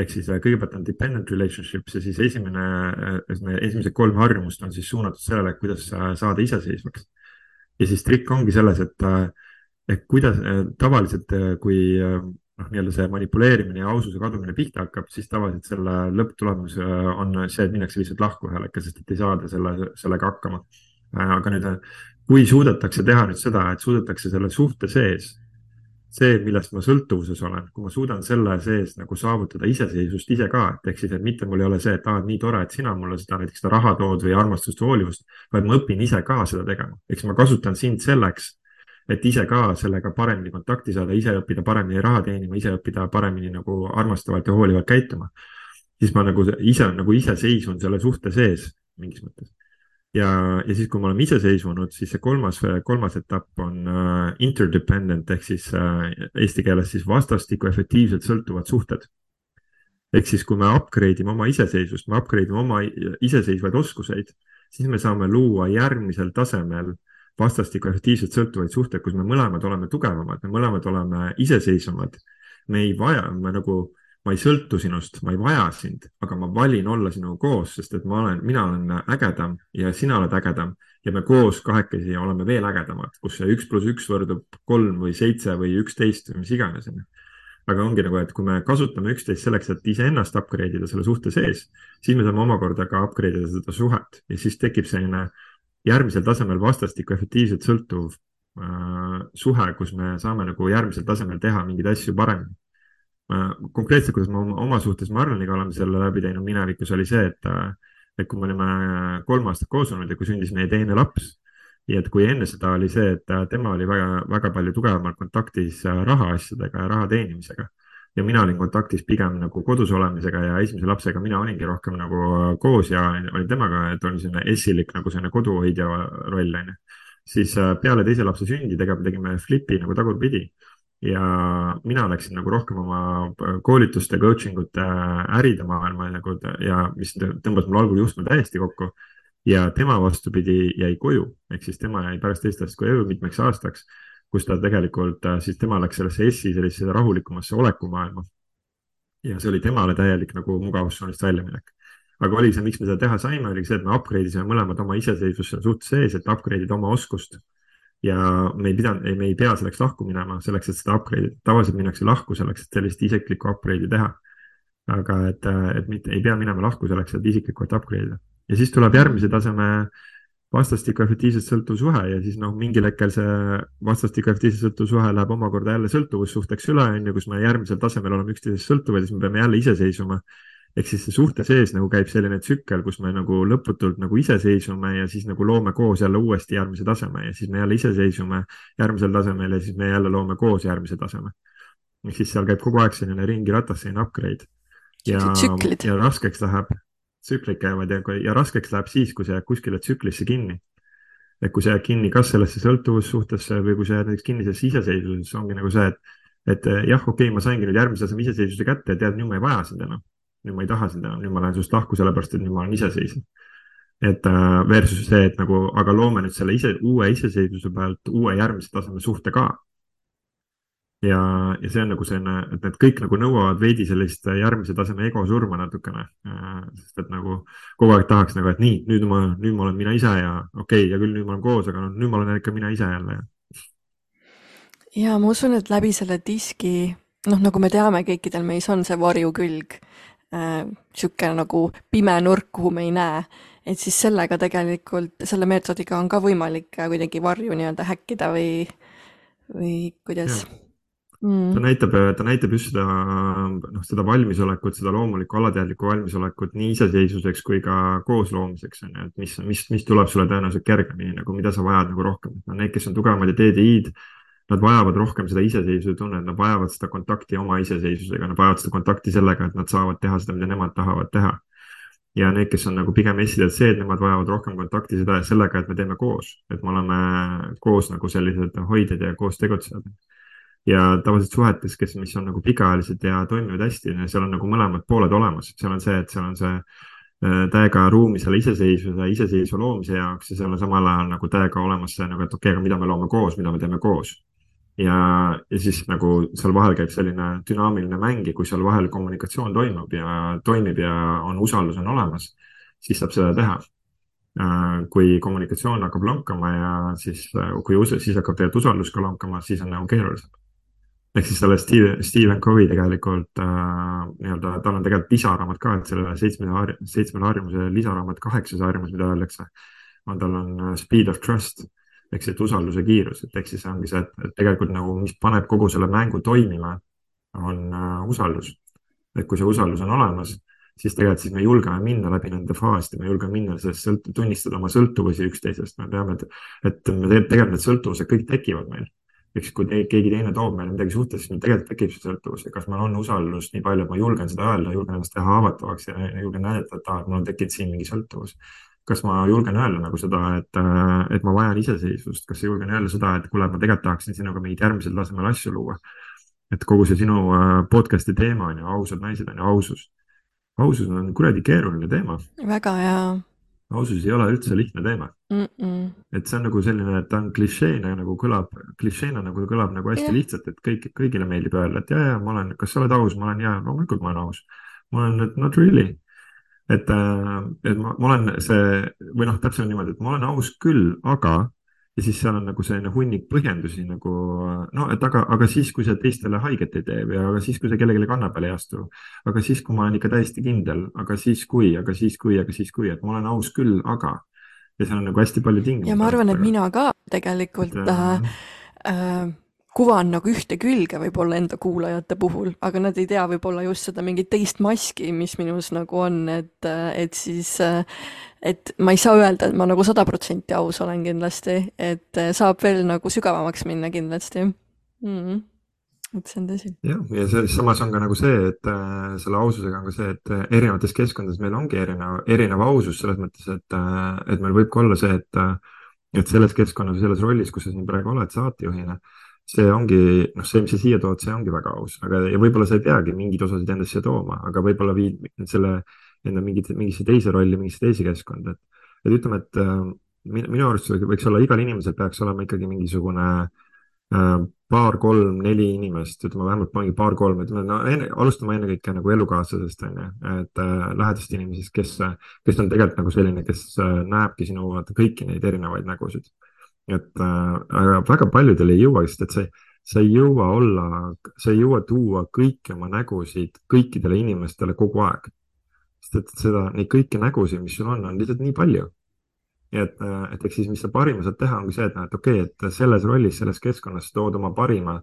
C: ehk siis äh, kõigepealt on dependent relationships ja siis esimene, äh, esimesed kolm harjumust on siis suunatud sellele, kuidas saada iseseisvaks ja siis trikk ongi selles, et, äh, et kuidas tavaliselt, kui noh, nii-öelda see manipuleerimine ja aususe kadumine pihta hakkab, siis tavaliselt selle lõpptulemus on see, et minnakse lihtsalt lahku ühel hetkel, sest et ei saada selle, sellega hakkama. aga nüüd, kui suudetakse teha nüüd seda, et suudetakse selle suhte sees see, millest ma sõltuvuses olen, kui ma suudan selle sees nagu saavutada iseseisvust ise ka, et ehk siis, et mitte mul ei ole see, et aa, nii tore, et sina mulle seda näiteks seda raha tood või armastust, hoolivust, vaid ma õpin ise ka seda tegema. eks ma kasutan sind selleks, et ise ka sellega paremini kontakti saada, ise õppida paremini raha teenima, ise õppida paremini nagu armastavalt ja hoolivalt käituma. siis ma nagu ise, nagu iseseisvun selle suhte sees mingis mõttes ja, ja siis, kui me oleme iseseisvunud, siis see kolmas, kolmas etapp on uh, interdependent ehk siis uh, eesti keeles siis vastastikku efektiivselt sõltuvad suhted. ehk siis, kui me upgrade ime oma iseseisvust, me upgrade ime oma iseseisvaid oskuseid, siis me saame luua järgmisel tasemel vastastikku efektiivselt sõltuvaid suhteid, kus me mõlemad oleme tugevamad, me mõlemad oleme iseseisvamad. me ei vaja, me nagu ma ei sõltu sinust, ma ei vaja sind, aga ma valin olla sinuga koos, sest et ma olen, mina olen ägedam ja sina oled ägedam ja me koos kahekesi oleme veel ägedamad, kus see üks pluss üks võrdub kolm või seitse või üksteist või mis iganes. aga ongi nagu, et kui me kasutame üksteist selleks, et iseennast upgrade ida selle suhte sees, siis me saame omakorda ka upgrade ida seda suhet ja siis tekib selline järgmisel tasemel vastastikku efektiivselt sõltuv äh, suhe, kus me saame nagu järgmisel tasemel teha mingeid asju paremini konkreetselt, kuidas me oma, suhtes Marloniga oleme selle läbi teinud. Minevikus, oli see, et, et kui me olime kolm aastat koos olnud ja kui sündis meie teine laps ja et kui enne seda oli see, et tema oli väga, väga palju tugevamalt kontaktis rahaasjadega ja raha teenimisega. Ja mina olin kontaktis pigem nagu kodus olemisega ja esimese lapsega mina olingi rohkem nagu koos ja olin temaga, et oli selline essilik nagu selline koduhoidja roll onju. siis peale teise lapse sündi tegelikult tegime flipi nagu tagurpidi ja mina läksin nagu rohkem oma koolituste, coaching ute, äride maailma nagu ja mis tõmbas mul algul juhtme täiesti kokku. ja tema vastupidi jäi koju, ehk siis tema jäi pärast teist aastat koju mitmeks aastaks, kus ta tegelikult siis tema läks sellesse S-i sellisesse rahulikumasse olekumaailma. ja see oli temale täielik nagu mugavustsoonist väljaminek aga oli see, miks me seda teha saime, oligi see, et me upgrade isime mõlemad oma iseseisvust selle suhte sees, et upgrade ida oma oskust ja me ei pidanud, me ei pea selleks lahku minema, selleks, et seda upgrade'i, tavaliselt minnakse lahku selleks, et sellist isiklikku upgrade'i teha. aga et, et mitte ei pea minema lahku selleks, et isiklikult upgrade ida ja siis tuleb järgmise taseme vastastikku efektiivselt sõltuv suhe ja siis noh, mingil hetkel see vastastikku efektiivselt sõltuv suhe läheb omakorda jälle sõltuvussuhteks üle, on ju, kus me järgmisel tasemel oleme üksteisest sõltuvad, siis me peame jälle iseseisvuma ehk siis see suhte sees nagu käib selline tsükkel, kus me nagu lõputult nagu iseseisvume ja siis nagu loome koos jälle uuesti järgmise taseme ja siis me jälle iseseisvume järgmisel tasemel ja siis me jälle loome koos järgmise taseme. ehk siis seal käib kogu aeg selline ringiratas, selline upgrade. ja, ja raskeks läheb, tsüklid käivad ja, ja raskeks läheb siis, kui sa jääd kuskile tsüklisse kinni. et kui sa jääd kinni kas sellesse sõltuvussuhtesse või kui sa jääd näiteks kinni sellesse iseseisvuses, ongi nagu see, et et jah, okei okay,, ma saingi nüüd järgmise taseme iseseisvuse kätte ja tead, nüüd ma ei vaja sind enam nüüd ma ei taha seda, nüüd ma lähen sinust lahku, sellepärast et nüüd ma olen iseseisev. et äh, versus see, et nagu, aga loome nüüd selle ise, uue iseseisvuse pealt uue järgmise taseme suhte ka. ja, ja see on nagu selline, et need kõik nagu nõuavad veidi sellist järgmise taseme ego surma natukene. Äh, sest et nagu kogu aeg tahaks nagu, et nii, nüüd ma, nüüd ma olen mina ise ja okei okay,, ja küll nüüd ma olen koos, aga noh, nüüd ma olen ikka mina ise jälle.
B: ja ma usun, et läbi selle diski, noh, nagu me teame, kõikidel meis on see varjukülg niisugune äh, nagu pime nurk, kuhu me ei näe. et siis sellega tegelikult, selle meetodiga on ka võimalik kuidagi varju nii-öelda häkkida või, või kuidas?
C: Mm. ta näitab, ta näitab just seda, noh, seda valmisolekut, seda loomulikku alateadlikku valmisolekut nii iseseisvuseks kui ka koosloomiseks on ju, et mis, mis, mis tuleb sulle tõenäoliselt kergemini nagu, mida sa vajad nagu rohkem. no need, kes on tugevamad ja TDI-d nad vajavad rohkem seda iseseisvuse tunnet, nad vajavad seda kontakti oma iseseisvusega, nad vajavad seda kontakti sellega, et nad saavad teha seda, mida nemad tahavad teha. ja need, kes on nagu pigem SDLC-d, nemad vajavad rohkem kontakti seda, sellega, et me teeme koos, et me oleme koos nagu sellised hoidjad ja koos tegutsejad. ja tavaliselt suhetes, kes, mis on nagu pikaajalised ja toimivad hästi, seal on nagu mõlemad pooled olemas, seal on see, et seal on see äh, täiega ruumi selle iseseisvuse, iseseisva loomise jaoks ja seal on samal ajal nagu täiega olemas see nagu, et okei okay,, aga mida me loome koos, mida me teeme koos ja, ja siis nagu seal vahel käib selline dünaamiline mäng ja kui seal vahel kommunikatsioon toimub ja toimib ja on usaldus on olemas, siis saab seda teha. Äh, kui kommunikatsioon hakkab lonkama ja siis, äh, kui us-, siis hakkab tegelikult usaldus ka lonkama, siis on nagu keerulisem. ehk siis selle Steve, Stephen Covey tegelikult äh, nii-öelda, tal on tegelikult lisaraamat ka, et selle seitsmele, seitsmele harjumuse lisaraamat, kaheksas harjumus, mida öeldakse, on, tal on äh, Speed of Trust ehk et usalduse kiirus, et ehk siis ongi see, et, tegelikult nagu, mis paneb kogu selle mängu toimima, on äh, usaldus. et kui see usaldus on olemas, siis tegelikult siis me julgeme minna läbi nende faaside, me julgeme minna sellest sõlt-, tunnistada oma sõltuvusi üksteisest, me peame, et, et me tegelikult need sõltuvused kõik tekivad meil. eks kui te, keegi teine toob meile midagi suhtes, siis meil tegelikult tekib see sõltuvus ja kas meil on usaldust nii palju, et ma julgen seda öelda, julgen ennast teha haavatavaks ja julgen näidata, et aa, et mul on tekkinud siin mingi sõltuvus kas ma julgen öelda nagu seda, et, äh, et ma vajan iseseisvust, kas julgen öelda seda, et kuule, ma tegelikult tahaksin sinuga mingeid järgmisel tasemel asju luua. et kogu see sinu äh, podcast'i teema on ju ausad naised on ju ausus. ausus on kuradi keeruline teema.
B: väga hea.
C: ausus ei ole üldse lihtne teema mm. -mm. et see on nagu selline, et ta on klišeena nagu kõlab, klišeena nagu kõlab nagu hästi yeah. lihtsalt, et kõik, kõigile meeldib öelda, et ja, ja ma olen, kas sa oled aus, ma olen ja loomulikult ma olen aus. ma olen, et not really et, äh, et ma, ma olen see või noh, täpselt niimoodi, et ma olen aus küll, aga ja siis seal on nagu selline hunnik põhjendusi nagu no, et aga, aga siis, kui see teistele haiget ei tee või aga siis, kui see kellelegi kanna peale ei astu. aga siis, kui ma olen ikka täiesti kindel, aga siis kui, aga siis kui, aga siis kui, et ma olen aus küll, aga. ja seal on nagu hästi palju tingimusi.
B: ja ma arvan, et mina ka tegelikult et, äh, äh, kuvan nagu ühte külge võib-olla enda kuulajate puhul, aga nad ei tea võib-olla just seda mingit teist maski, mis minus nagu on, et, et siis, et ma ei saa öelda, et ma nagu sada protsenti aus olen kindlasti, et saab veel nagu sügavamaks minna kindlasti mm. -hmm et see on tõsi.
C: jah, ja see samas on ka nagu see, et äh, selle aususega on ka see, et äh, erinevates keskkondades meil ongi erinev, erinev ausus selles mõttes, et äh,, et meil võib ka olla see, et äh, et selles keskkonnas, selles rollis, kus sa siin praegu oled saatejuhina äh,, see ongi, noh, see, mis sa siia tood, see ongi väga aus, aga, ja võib-olla sa ei peagi mingeid osasid endast siia tooma, aga võib-olla viid selle enda mingit, mingisse teise rolli, mingisse teise keskkonda, et, et ütleme, et äh, minu, arust võiks olla, igal inimesel peaks olema ikkagi mingisugune äh, paar, kolm, neli inimest, ütleme vähemalt mingi paar-kolm, ütleme, no enne, alustame ennekõike nagu elukaaslasest, on ju, et äh, lähedast inimesest, kes, kes on tegelikult nagu selline, kes äh, näebki sinu vaata kõiki neid erinevaid nägusid et äh, aga väga paljudel ei jõua, sest et see, sa ei jõua olla, sa ei jõua tuua kõiki oma nägusid kõikidele inimestele kogu aeg. sest et seda, neid kõiki nägusid, mis sul on, on lihtsalt nii palju. et, äh, et eks siis, mis sa parima saad teha, ongi see, et noh, et okei okay,, et selles rollis, selles keskkonnas tood oma parima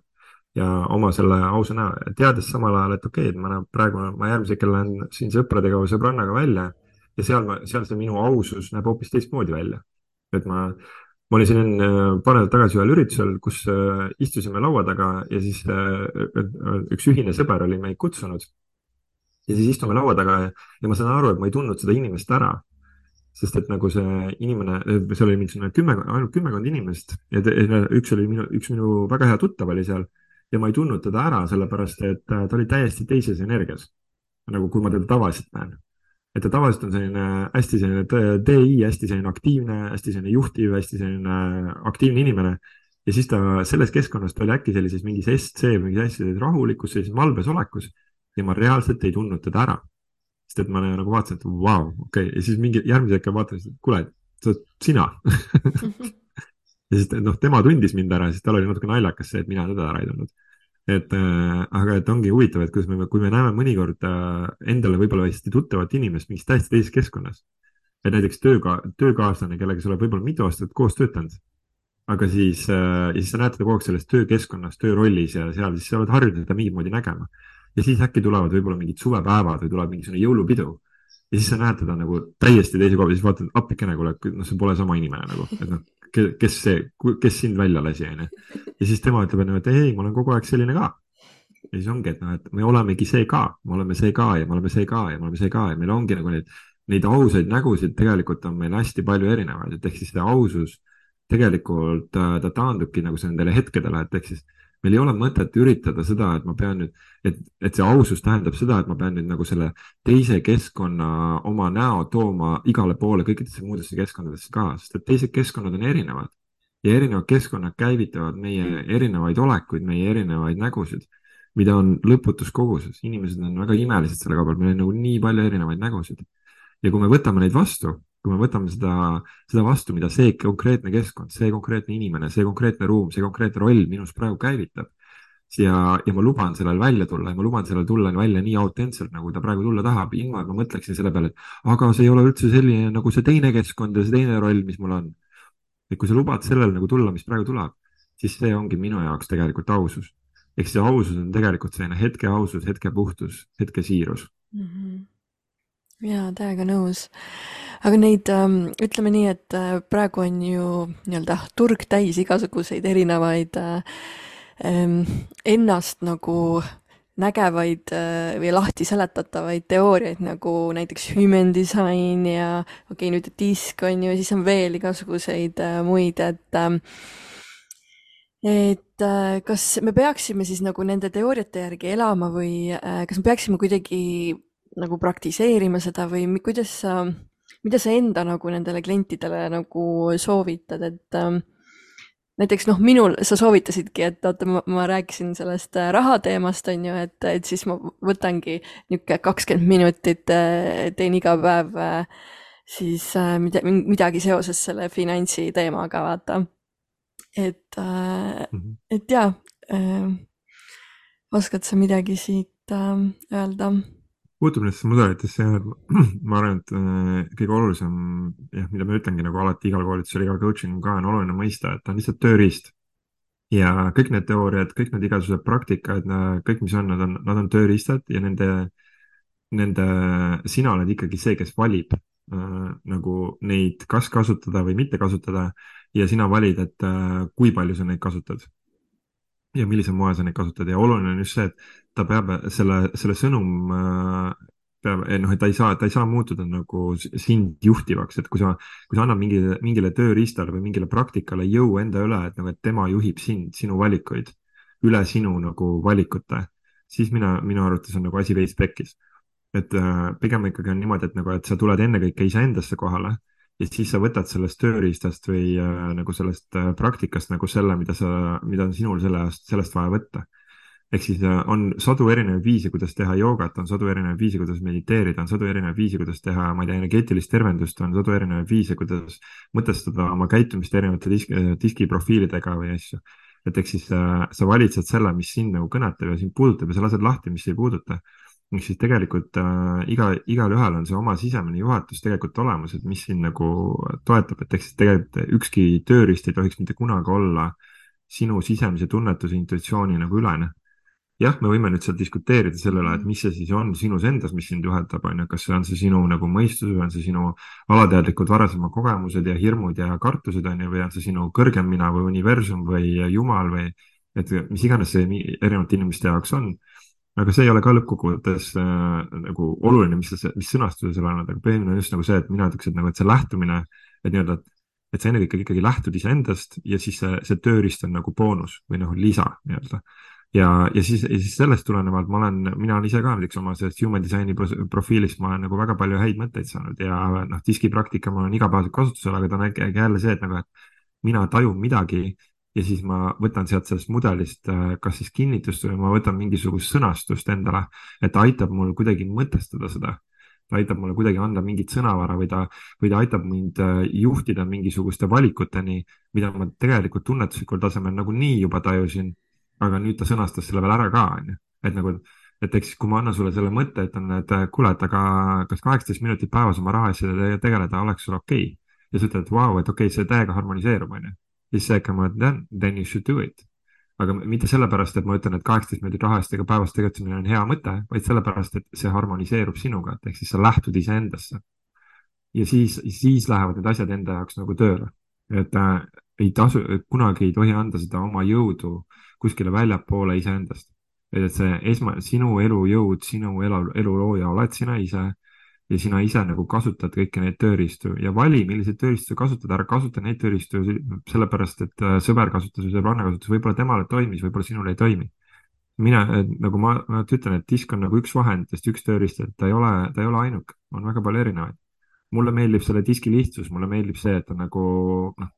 C: ja oma selle ausa näo, teades samal ajal, et okei okay,, et ma näen praegu, ma järgmisel hetkel lähen siin sõpradega või sõbrannaga välja ja seal, seal see minu ausus näeb hoopis teistmoodi välja. et ma ma olin enne paar nädalat tagasi ühel üritusel, kus äh, istusime laua taga ja siis äh, üks ühine sõber oli meid kutsunud. ja siis istume laua taga ja, ja ma saan aru, et ma ei tundnud seda inimest ära. sest et nagu see inimene, seal oli mingisugune kümme, ainult kümmekond inimest ja te, üks oli minu, üks minu väga hea tuttav oli seal ja ma ei tundnud teda ära, sellepärast et ta oli täiesti teises energias. nagu kui ma teda tavaliselt näen et ta tavaliselt on selline hästi selline DI, hästi selline aktiivne, hästi selline juhtiv, hästi selline aktiivne inimene. ja siis ta selles keskkonnas, ta oli äkki sellises mingis SC, mingis hästi rahulikus, sellises malbes olekus ja ma reaalselt ei tundnud teda ära. sest et ma nagu vaatasin, et vau wow,, okei okay. ja siis mingi järgmise hetke vaatasin, et kuule, sa oled sina *laughs* ja siis noh, tema tundis mind ära, siis tal oli natuke naljakas see, et mina teda ära ei tundnud et äh, aga et ongi huvitav, et kuidas me, kui me näeme mõnikord äh, endale võib-olla hästi tuttavat inimest mingis täiesti teises keskkonnas. et näiteks tööga, töökaaslane, kellega sa oled võib-olla mitu aastat koos töötanud. aga siis äh,, ja siis sa näed teda kogu aeg selles töökeskkonnas, töörollis ja seal, siis sa oled harjunud teda mingit moodi nägema. ja siis äkki tulevad võib-olla mingid suvepäevad või tuleb mingisugune jõulupidu. ja siis sa näed teda nagu täiesti teise koha peal, siis vaatad, appikene, kuule, noh, see pole sama inimene nagu, et noh kes see, kes sind välja lasi, onju. ja siis tema ütleb, onju, et ei, ma olen kogu aeg selline ka. ja siis ongi, et noh, et me olemegi see ka, me oleme see ka ja me oleme see ka ja me oleme see ka ja meil ongi nagu need neid ausaid nägusid tegelikult on meil hästi palju erinevaid, et ehk siis see ausus tegelikult ta, ta taandubki nagu nendele hetkedele, et ehk siis meil ei ole mõtet üritada seda, et ma pean nüüd, et, et see ausus tähendab seda, et ma pean nüüd nagu selle teise keskkonna oma näo tooma igale poole kõikidesse muudesse keskkondadesse ka, sest et teised keskkonnad on erinevad ja erinevad keskkonnad käivitavad meie erinevaid olekuid, meie erinevaid nägusid, mida on lõputus koguses. inimesed on väga imelised selle koha pealt, meil on nagu nii palju erinevaid nägusid. ja kui me võtame neid vastu, kui me võtame seda, seda vastu, mida see konkreetne keskkond, see konkreetne inimene, see konkreetne ruum, see konkreetne roll minus praegu käivitab ja, ja ma luban sellel välja tulla ja ma luban sellel tulla välja nii autentselt, nagu ta praegu tulla tahab, ilma et ma mõtleksin selle peale, et aga see ei ole üldse selline nagu see teine keskkond ja see teine roll, mis mul on et kui sa lubad sellele nagu tulla, mis praegu tuleb, siis see ongi minu jaoks tegelikult ausus. ehk see ausus on tegelikult selline hetke ausus, hetke puhtus, hetke siirus mm.
B: -hmm ja täiega nõus. Aga neid ähm,, ütleme nii, et äh, praegu on ju nii-öelda turg täis igasuguseid erinevaid äh, ähm, ennast nagu nägevaid äh, või lahti seletatavaid teooriaid nagu näiteks human design ja okei okay,, nüüd disk on ju, siis on veel igasuguseid äh, muid, et ähm, et äh, kas me peaksime siis nagu nende teooriate järgi elama või kas me peaksime kuidagi nagu praktiseerima seda või kuidas sa, mida sa enda nagu nendele klientidele nagu soovitad, et ähm, näiteks noh, minul, sa soovitasidki, et oota, ma rääkisin sellest äh, raha teemast, on ju, et, et siis ma võtangi niisugune kakskümmend minutit, äh, teen iga päev äh, siis midagi seoses selle finantsi teemaga, vaata. et mm, -hmm. et jaa, oskad sa midagi siit öelda?
C: Puutub nendesse mudelitesse et *clears throat* ma arvan, et äh, kõige olulisem jah, mida ma ütlengi nagu alati igal koolitusel, igal coaching ka on oluline mõista, et ta on lihtsalt tööriist. ja kõik need teooriad, kõik need igasugused praktikad, kõik, mis on, nad on, nad on tööriistad ja nende, nende, sina oled ikkagi see, kes valib äh, nagu neid kas kasutada või mitte kasutada ja sina valid, et äh, kui palju sa neid kasutad ja millisel moel sa neid kasutad ja oluline on just see, et ta peab selle, selle sõnum äh, peab, noh, et ta ei saa, ta ei saa muutuda nagu sind juhtivaks, et kui sa, kui sa annad mingile, mingile tööriistale või mingile praktikale jõu enda üle, et nagu, et tema juhib sind, sinu valikuid üle sinu nagu valikute, siis mina, minu arvates on nagu asi veits pekkis. et äh, pigem ikkagi on niimoodi, et nagu, et sa tuled ennekõike iseendasse kohale ja siis sa võtad sellest tööriistast või äh, nagu sellest äh, praktikast nagu selle, mida sa, mida on sinul selle, sellest vaja võtta. ehk siis äh, on sadu erinevaid viise, kuidas teha joogat, on sadu erinevaid viise, kuidas mediteerida, on sadu erinevaid viise, kuidas teha, ma ei tea, energeetilist tervendust, on sadu erinevaid viise, kuidas mõtestada oma käitumist erinevate disk, diskiprofiilidega või asju. et ehk siis äh, sa valitsed selle, mis sind nagu kõnetab ja sind puudutab ja sa lased lahti, mis ei puuduta ehk siis tegelikult äh, iga, igalühel on see oma sisemine juhatus tegelikult olemas, et mis sind nagu toetab, et ehk siis tegelikult ükski tööriist ei tohiks mitte kunagi olla sinu sisemise tunnetuse, intuitsiooni nagu ülene. jah, me võime nüüd seal diskuteerida selle üle, et mis see siis on sinus endas, mis sind juhatab, on ju, kas see on see sinu nagu mõistus või on see sinu alateadlikud varasemad kogemused ja hirmud ja kartused, on ju, või on see sinu kõrgem mina või universum või jumal või et mis iganes see erinevate inimeste jaoks on aga see ei ole ka lõppkokkuvõttes äh, nagu oluline, mis, mis sõnastuse seal annad, aga põhiline on just nagu see, et mina ütleks, et nagu, et see lähtumine, et nii-öelda, et sa ennekõike ikkagi lähtud iseendast ja siis see, see tööriist on nagu boonus või noh, lisa nii-öelda. ja, ja siis, ja siis sellest tulenevalt ma olen, mina olen ise ka näiteks oma sellest human design'i profiilist, ma olen nagu väga palju häid mõtteid saanud ja noh, diskipraktika mul on igapäevaselt kasutusel, aga ta on jälle see, et nagu, et mina tajun midagi ja siis ma võtan sealt sellest mudelist äh, kas siis kinnitust või ma võtan mingisugust sõnastust endale, et ta aitab mul kuidagi mõtestada seda. ta aitab mulle kuidagi anda mingit sõnavara või ta, või ta aitab mind äh, juhtida mingisuguste valikuteni, mida ma tegelikult tunnetuslikul tasemel nagunii juba tajusin. aga nüüd ta sõnastas selle veel ära ka, onju, et nagu, et eks kui ma annan sulle selle mõtte, ütlen, et kuule, et aga kas kaheksateist minutit päevas oma rahaasjadega tegeleda oleks sul okei okay? ja sa ütled, et vau, et okei okay,, see täiega harmoniseerub, onju siis see ikka ma ütlen, then you should do it. aga mitte sellepärast, et ma ütlen, et kaheksateist minutit rahastega päevas tegutsemine on hea mõte, vaid sellepärast, et see harmoniseerub sinuga, ehk siis sa lähtud iseendasse. ja siis, siis lähevad need asjad enda jaoks nagu tööle. et äh, ei tasu, kunagi ei tohi anda seda oma jõudu kuskile väljapoole iseendast. et see esma, sinu elujõud, sinu elu, elulooja oled sina ise ja sina ise nagu kasutad kõiki neid tööriistu ja vali, milliseid tööriistu sa kasutad, ära kasuta neid tööriistu sellepärast, et äh, sõber kasutas või sõbranna kasutas, võib-olla temale toimis, võib-olla sinule ei toimi. mina, nagu ma, ma ütlen, et disk on nagu üks vahenditest, üks tööriist, et ta ei ole, ta ei ole ainuke, on väga palju erinevaid. mulle meeldib selle diski lihtsus, mulle meeldib see, et ta nagu noh,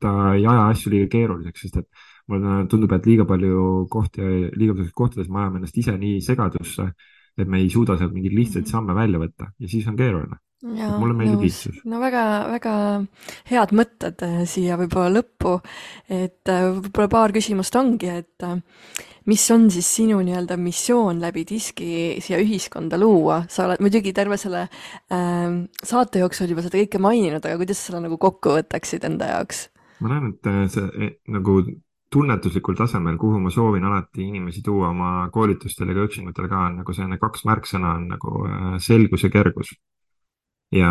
C: ta ei aja asju liiga keeruliseks, sest et mulle tundub, et liiga palju kohti, liiga paljudes kohtades me ajame ennast ise nii segadusse et me ei suuda sealt mingeid lihtsaid mhm. samme välja võtta ja siis on keeruline. mulle meeldib lihtsus.
B: no väga-väga head mõtted äh, siia võib-olla lõppu, et äh, võib-olla paar küsimust ongi, et äh, mis on siis sinu nii-öelda missioon läbi diski siia ühiskonda luua, sa oled muidugi terve selle äh, saate jooksul juba seda kõike maininud, aga kuidas sa selle nagu kokku võtaksid enda jaoks?
C: ma näen, et see e, nagu tunnetuslikul tasemel, kuhu ma soovin alati inimesi tuua oma koolitustele ja coaching utele ka, on nagu selline kaks märksõna on nagu äh, selgus ja kergus. ja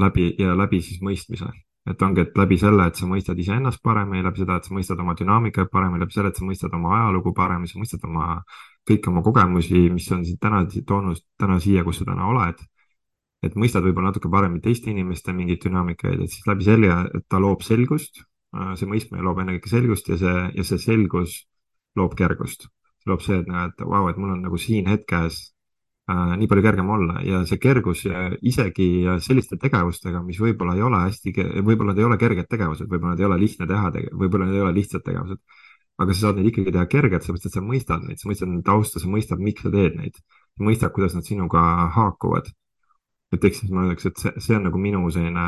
C: läbi, ja läbi siis mõistmise. et ongi, et läbi selle, et sa mõistad iseennast paremini, läbi seda, et sa mõistad oma dünaamikat paremini, läbi selle, et sa mõistad oma ajalugu paremini, sa mõistad oma, kõiki oma kogemusi, mis on sind täna toonud täna siia, kus sa täna oled. et mõistad võib-olla natuke paremini teiste inimeste mingeid dünaamikaid, et siis läbi selle, ta loob selgust see mõistmine loob ennekõike selgust ja see, ja see selgus loob kergust. loob see, et näed, vau, et mul on nagu siin hetkes äh, nii palju kergem olla ja see kergus isegi selliste tegevustega, mis võib-olla ei ole hästi, võib-olla need ei ole kerged tegevused, võib-olla need ei ole lihtne teha, võib-olla need ei ole lihtsad tegevused. aga sa saad neid ikkagi teha kergelt, sellepärast et sa mõistad neid, sa mõistad nende tausta, sa mõistad, miks sa teed neid. mõistad, kuidas nad sinuga haakuvad. Et ehk siis ma ütleks, et see, see on nagu minu selline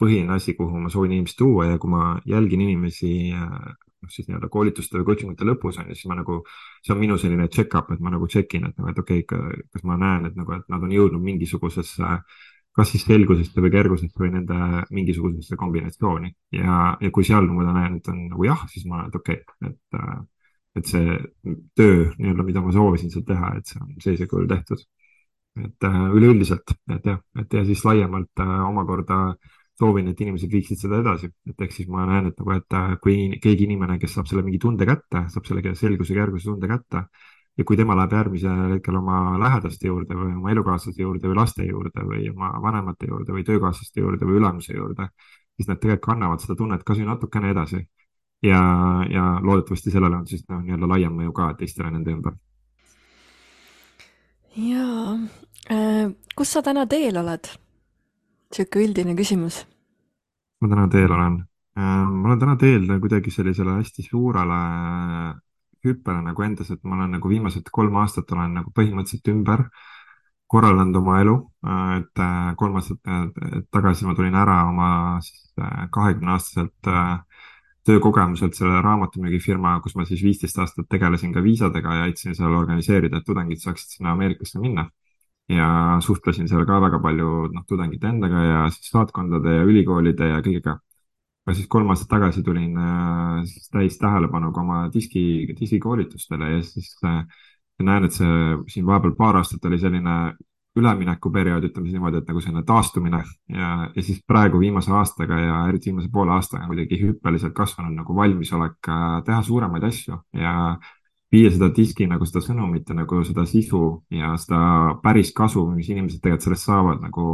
C: põhiline asi, kuhu ma soovin inimesi tuua ja kui ma jälgin inimesi noh, siis nii-öelda koolituste või coaching ute lõpus on ju, siis ma nagu, see on minu selline check-up, et ma nagu check in, et nagu, et okei okay,, kas ma näen, et nagu, et nad on jõudnud mingisugusesse kas siis selgusesse või kergusesse või nende mingisugusesse kombinatsiooni ja, ja kui seal ma näen, et on nagu jah, siis ma olen, et okei okay,, et, et see töö nii-öelda, mida ma soovisin seal teha, et see on sellisel kujul tehtud. Et üleüldiselt, et jah, et ja siis laiemalt omakorda äh, soovin, et inimesed viiksid seda edasi, et ehk siis ma näen, et nagu, et äh, kui keegi inimene, kes saab selle mingi tunde kätte, saab selle selguse, kerguse tunde kätte ja kui tema läheb järgmisel hetkel oma lähedaste juurde või oma elukaaslaste juurde või laste juurde või oma vanemate juurde või töökaaslaste juurde või ülemuse juurde, siis nad tegelikult kannavad seda tunnet ka natukene edasi. ja, ja loodetavasti sellel on siis noh, nii-öelda laiem mõju ka teistele nende ümber.
B: Jaa äh,, kus sa täna teel oled? sihuke üldine küsimus
C: ma täna teel olen? Äh, ma olen täna teel kuidagi sellisele hästi suurele hüppele nagu endas, et ma olen nagu viimased kolm aastat olen nagu põhimõtteliselt ümber korraldanud oma elu, äh, et äh, kolm aastat tagasi ma tulin ära oma siis kahekümne aastaselt töökogemuselt selle raamatumüügifirma, kus ma siis viisteist aastat tegelesin ka viisadega ja aitasin seal organiseerida, et tudengid saaksid sinna Ameerikasse minna ja suhtlesin seal ka väga palju noh, tudengite endaga ja siis saatkondade ja ülikoolide ja kõigega. aga siis kolm aastat tagasi tulin äh, siis täis tähelepanuga oma diski, diskikoolitustele ja siis äh, näen, et see siin vahepeal paar aastat oli selline üleminekuperiood, ütleme siis niimoodi, et nagu selline taastumine ja, ja siis praegu viimase aastaga ja eriti viimase poole aastaga on kuidagi hüppeliselt kasvanud nagu valmisolek äh, teha suuremaid asju ja viia seda diski nagu seda sõnumit ja nagu seda sisu ja seda päris kasu, mis inimesed tegelikult sellest saavad nagu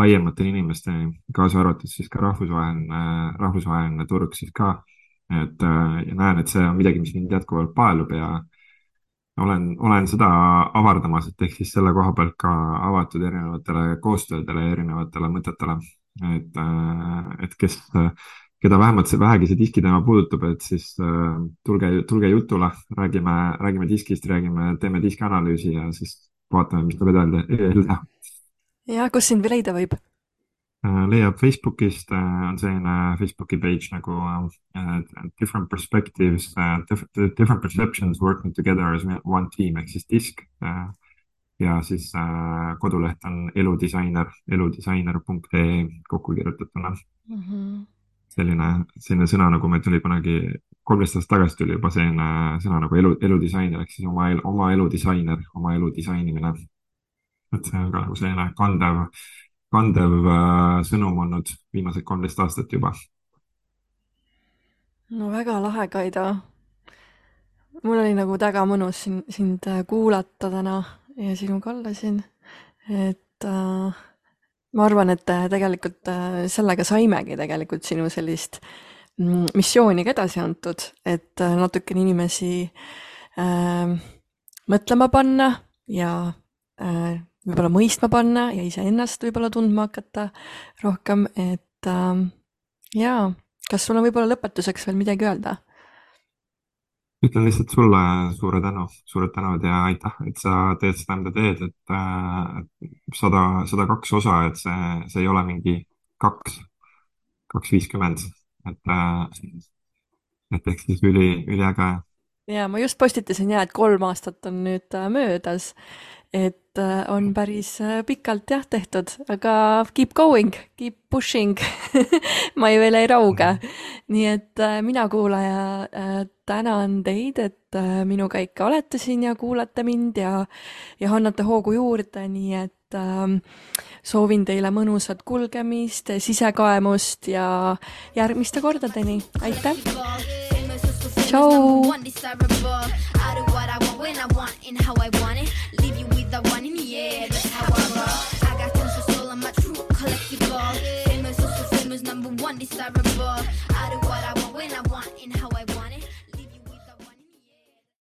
C: laiematele inimesteni, kaasa arvatud siis ka rahvusvaheline, rahvusvaheline turg siis ka. et äh, ja näen, et see on midagi, mis mind jätkuvalt paelub ja olen, olen seda avardamas, et ehk siis selle koha pealt ka avatud erinevatele koostöödele ja erinevatele mõtetele. et, äh, et kes keda vähemalt see vähegi see diski teema puudutab, et siis äh, tulge, tulge jutule, räägime, räägime diskist, räägime, teeme diskianalüüsi ja siis vaatame, mis tuleb edasi teha.
B: ja kus sind leida võib?
C: Leiab Facebookist äh,, on selline Facebooki page nagu äh, Different Perspectives Different Perceptions Working Together as One Team ehk siis disk äh, ja siis äh, koduleht on eludisainer, eludisainer.ee kokku kirjutatuna mm. -hmm selline, selline sõna nagu meil tuli kunagi, kolmteist aastat tagasi tuli juba selline sõna nagu elu, eludisainer ehk siis oma, oma elu disainer, oma elu disainimine. et see on ka nagu selline kandev, kandev äh, sõnum olnud viimased kolmteist aastat juba.
B: no väga lahe, Kaido. mul oli nagu väga mõnus sind, sind äh, kuulata täna ja sinuga olla siin, et äh, ma arvan, et äh, tegelikult äh, sellega saimegi tegelikult sinu sellist mm, missiooni ka edasi antud, et äh, natukene inimesi mõtlema panna ja võib-olla mõistma panna ja iseennast võib-olla tundma hakata rohkem, et äh, jaa, kas sul on võib-olla lõpetuseks veel midagi öelda?
C: ütlen lihtsalt sulle suure tänu, suured tänud ja aitäh, et sa teed seda, mida teed, et äh, sada, sada kaks osa, et see, see ei ole mingi kaks, kaks viiskümmend, et äh,, et ehk siis üli, üliäge.
B: ja ma just postitasin ja, et kolm aastat on nüüd äh, möödas et äh, on päris äh, pikalt jah tehtud, aga keep going, keep pushing *laughs* ma ei veel ei rauge. nii et äh, mina, kuulaja, tänan teid, et minuga ikka olete siin ja kuulate mind ja, ja annate hoogu juurde, nii et äh, soovin teile mõnusat kulgemist, sisekaemust ja järgmiste kordadeni, aitäh! tšau! the one in the air. That's how I roll. I got tons of soul, I'm a true collectible. Famous, also famous, number one, desirable.
A: I do what I want when I want and how I want.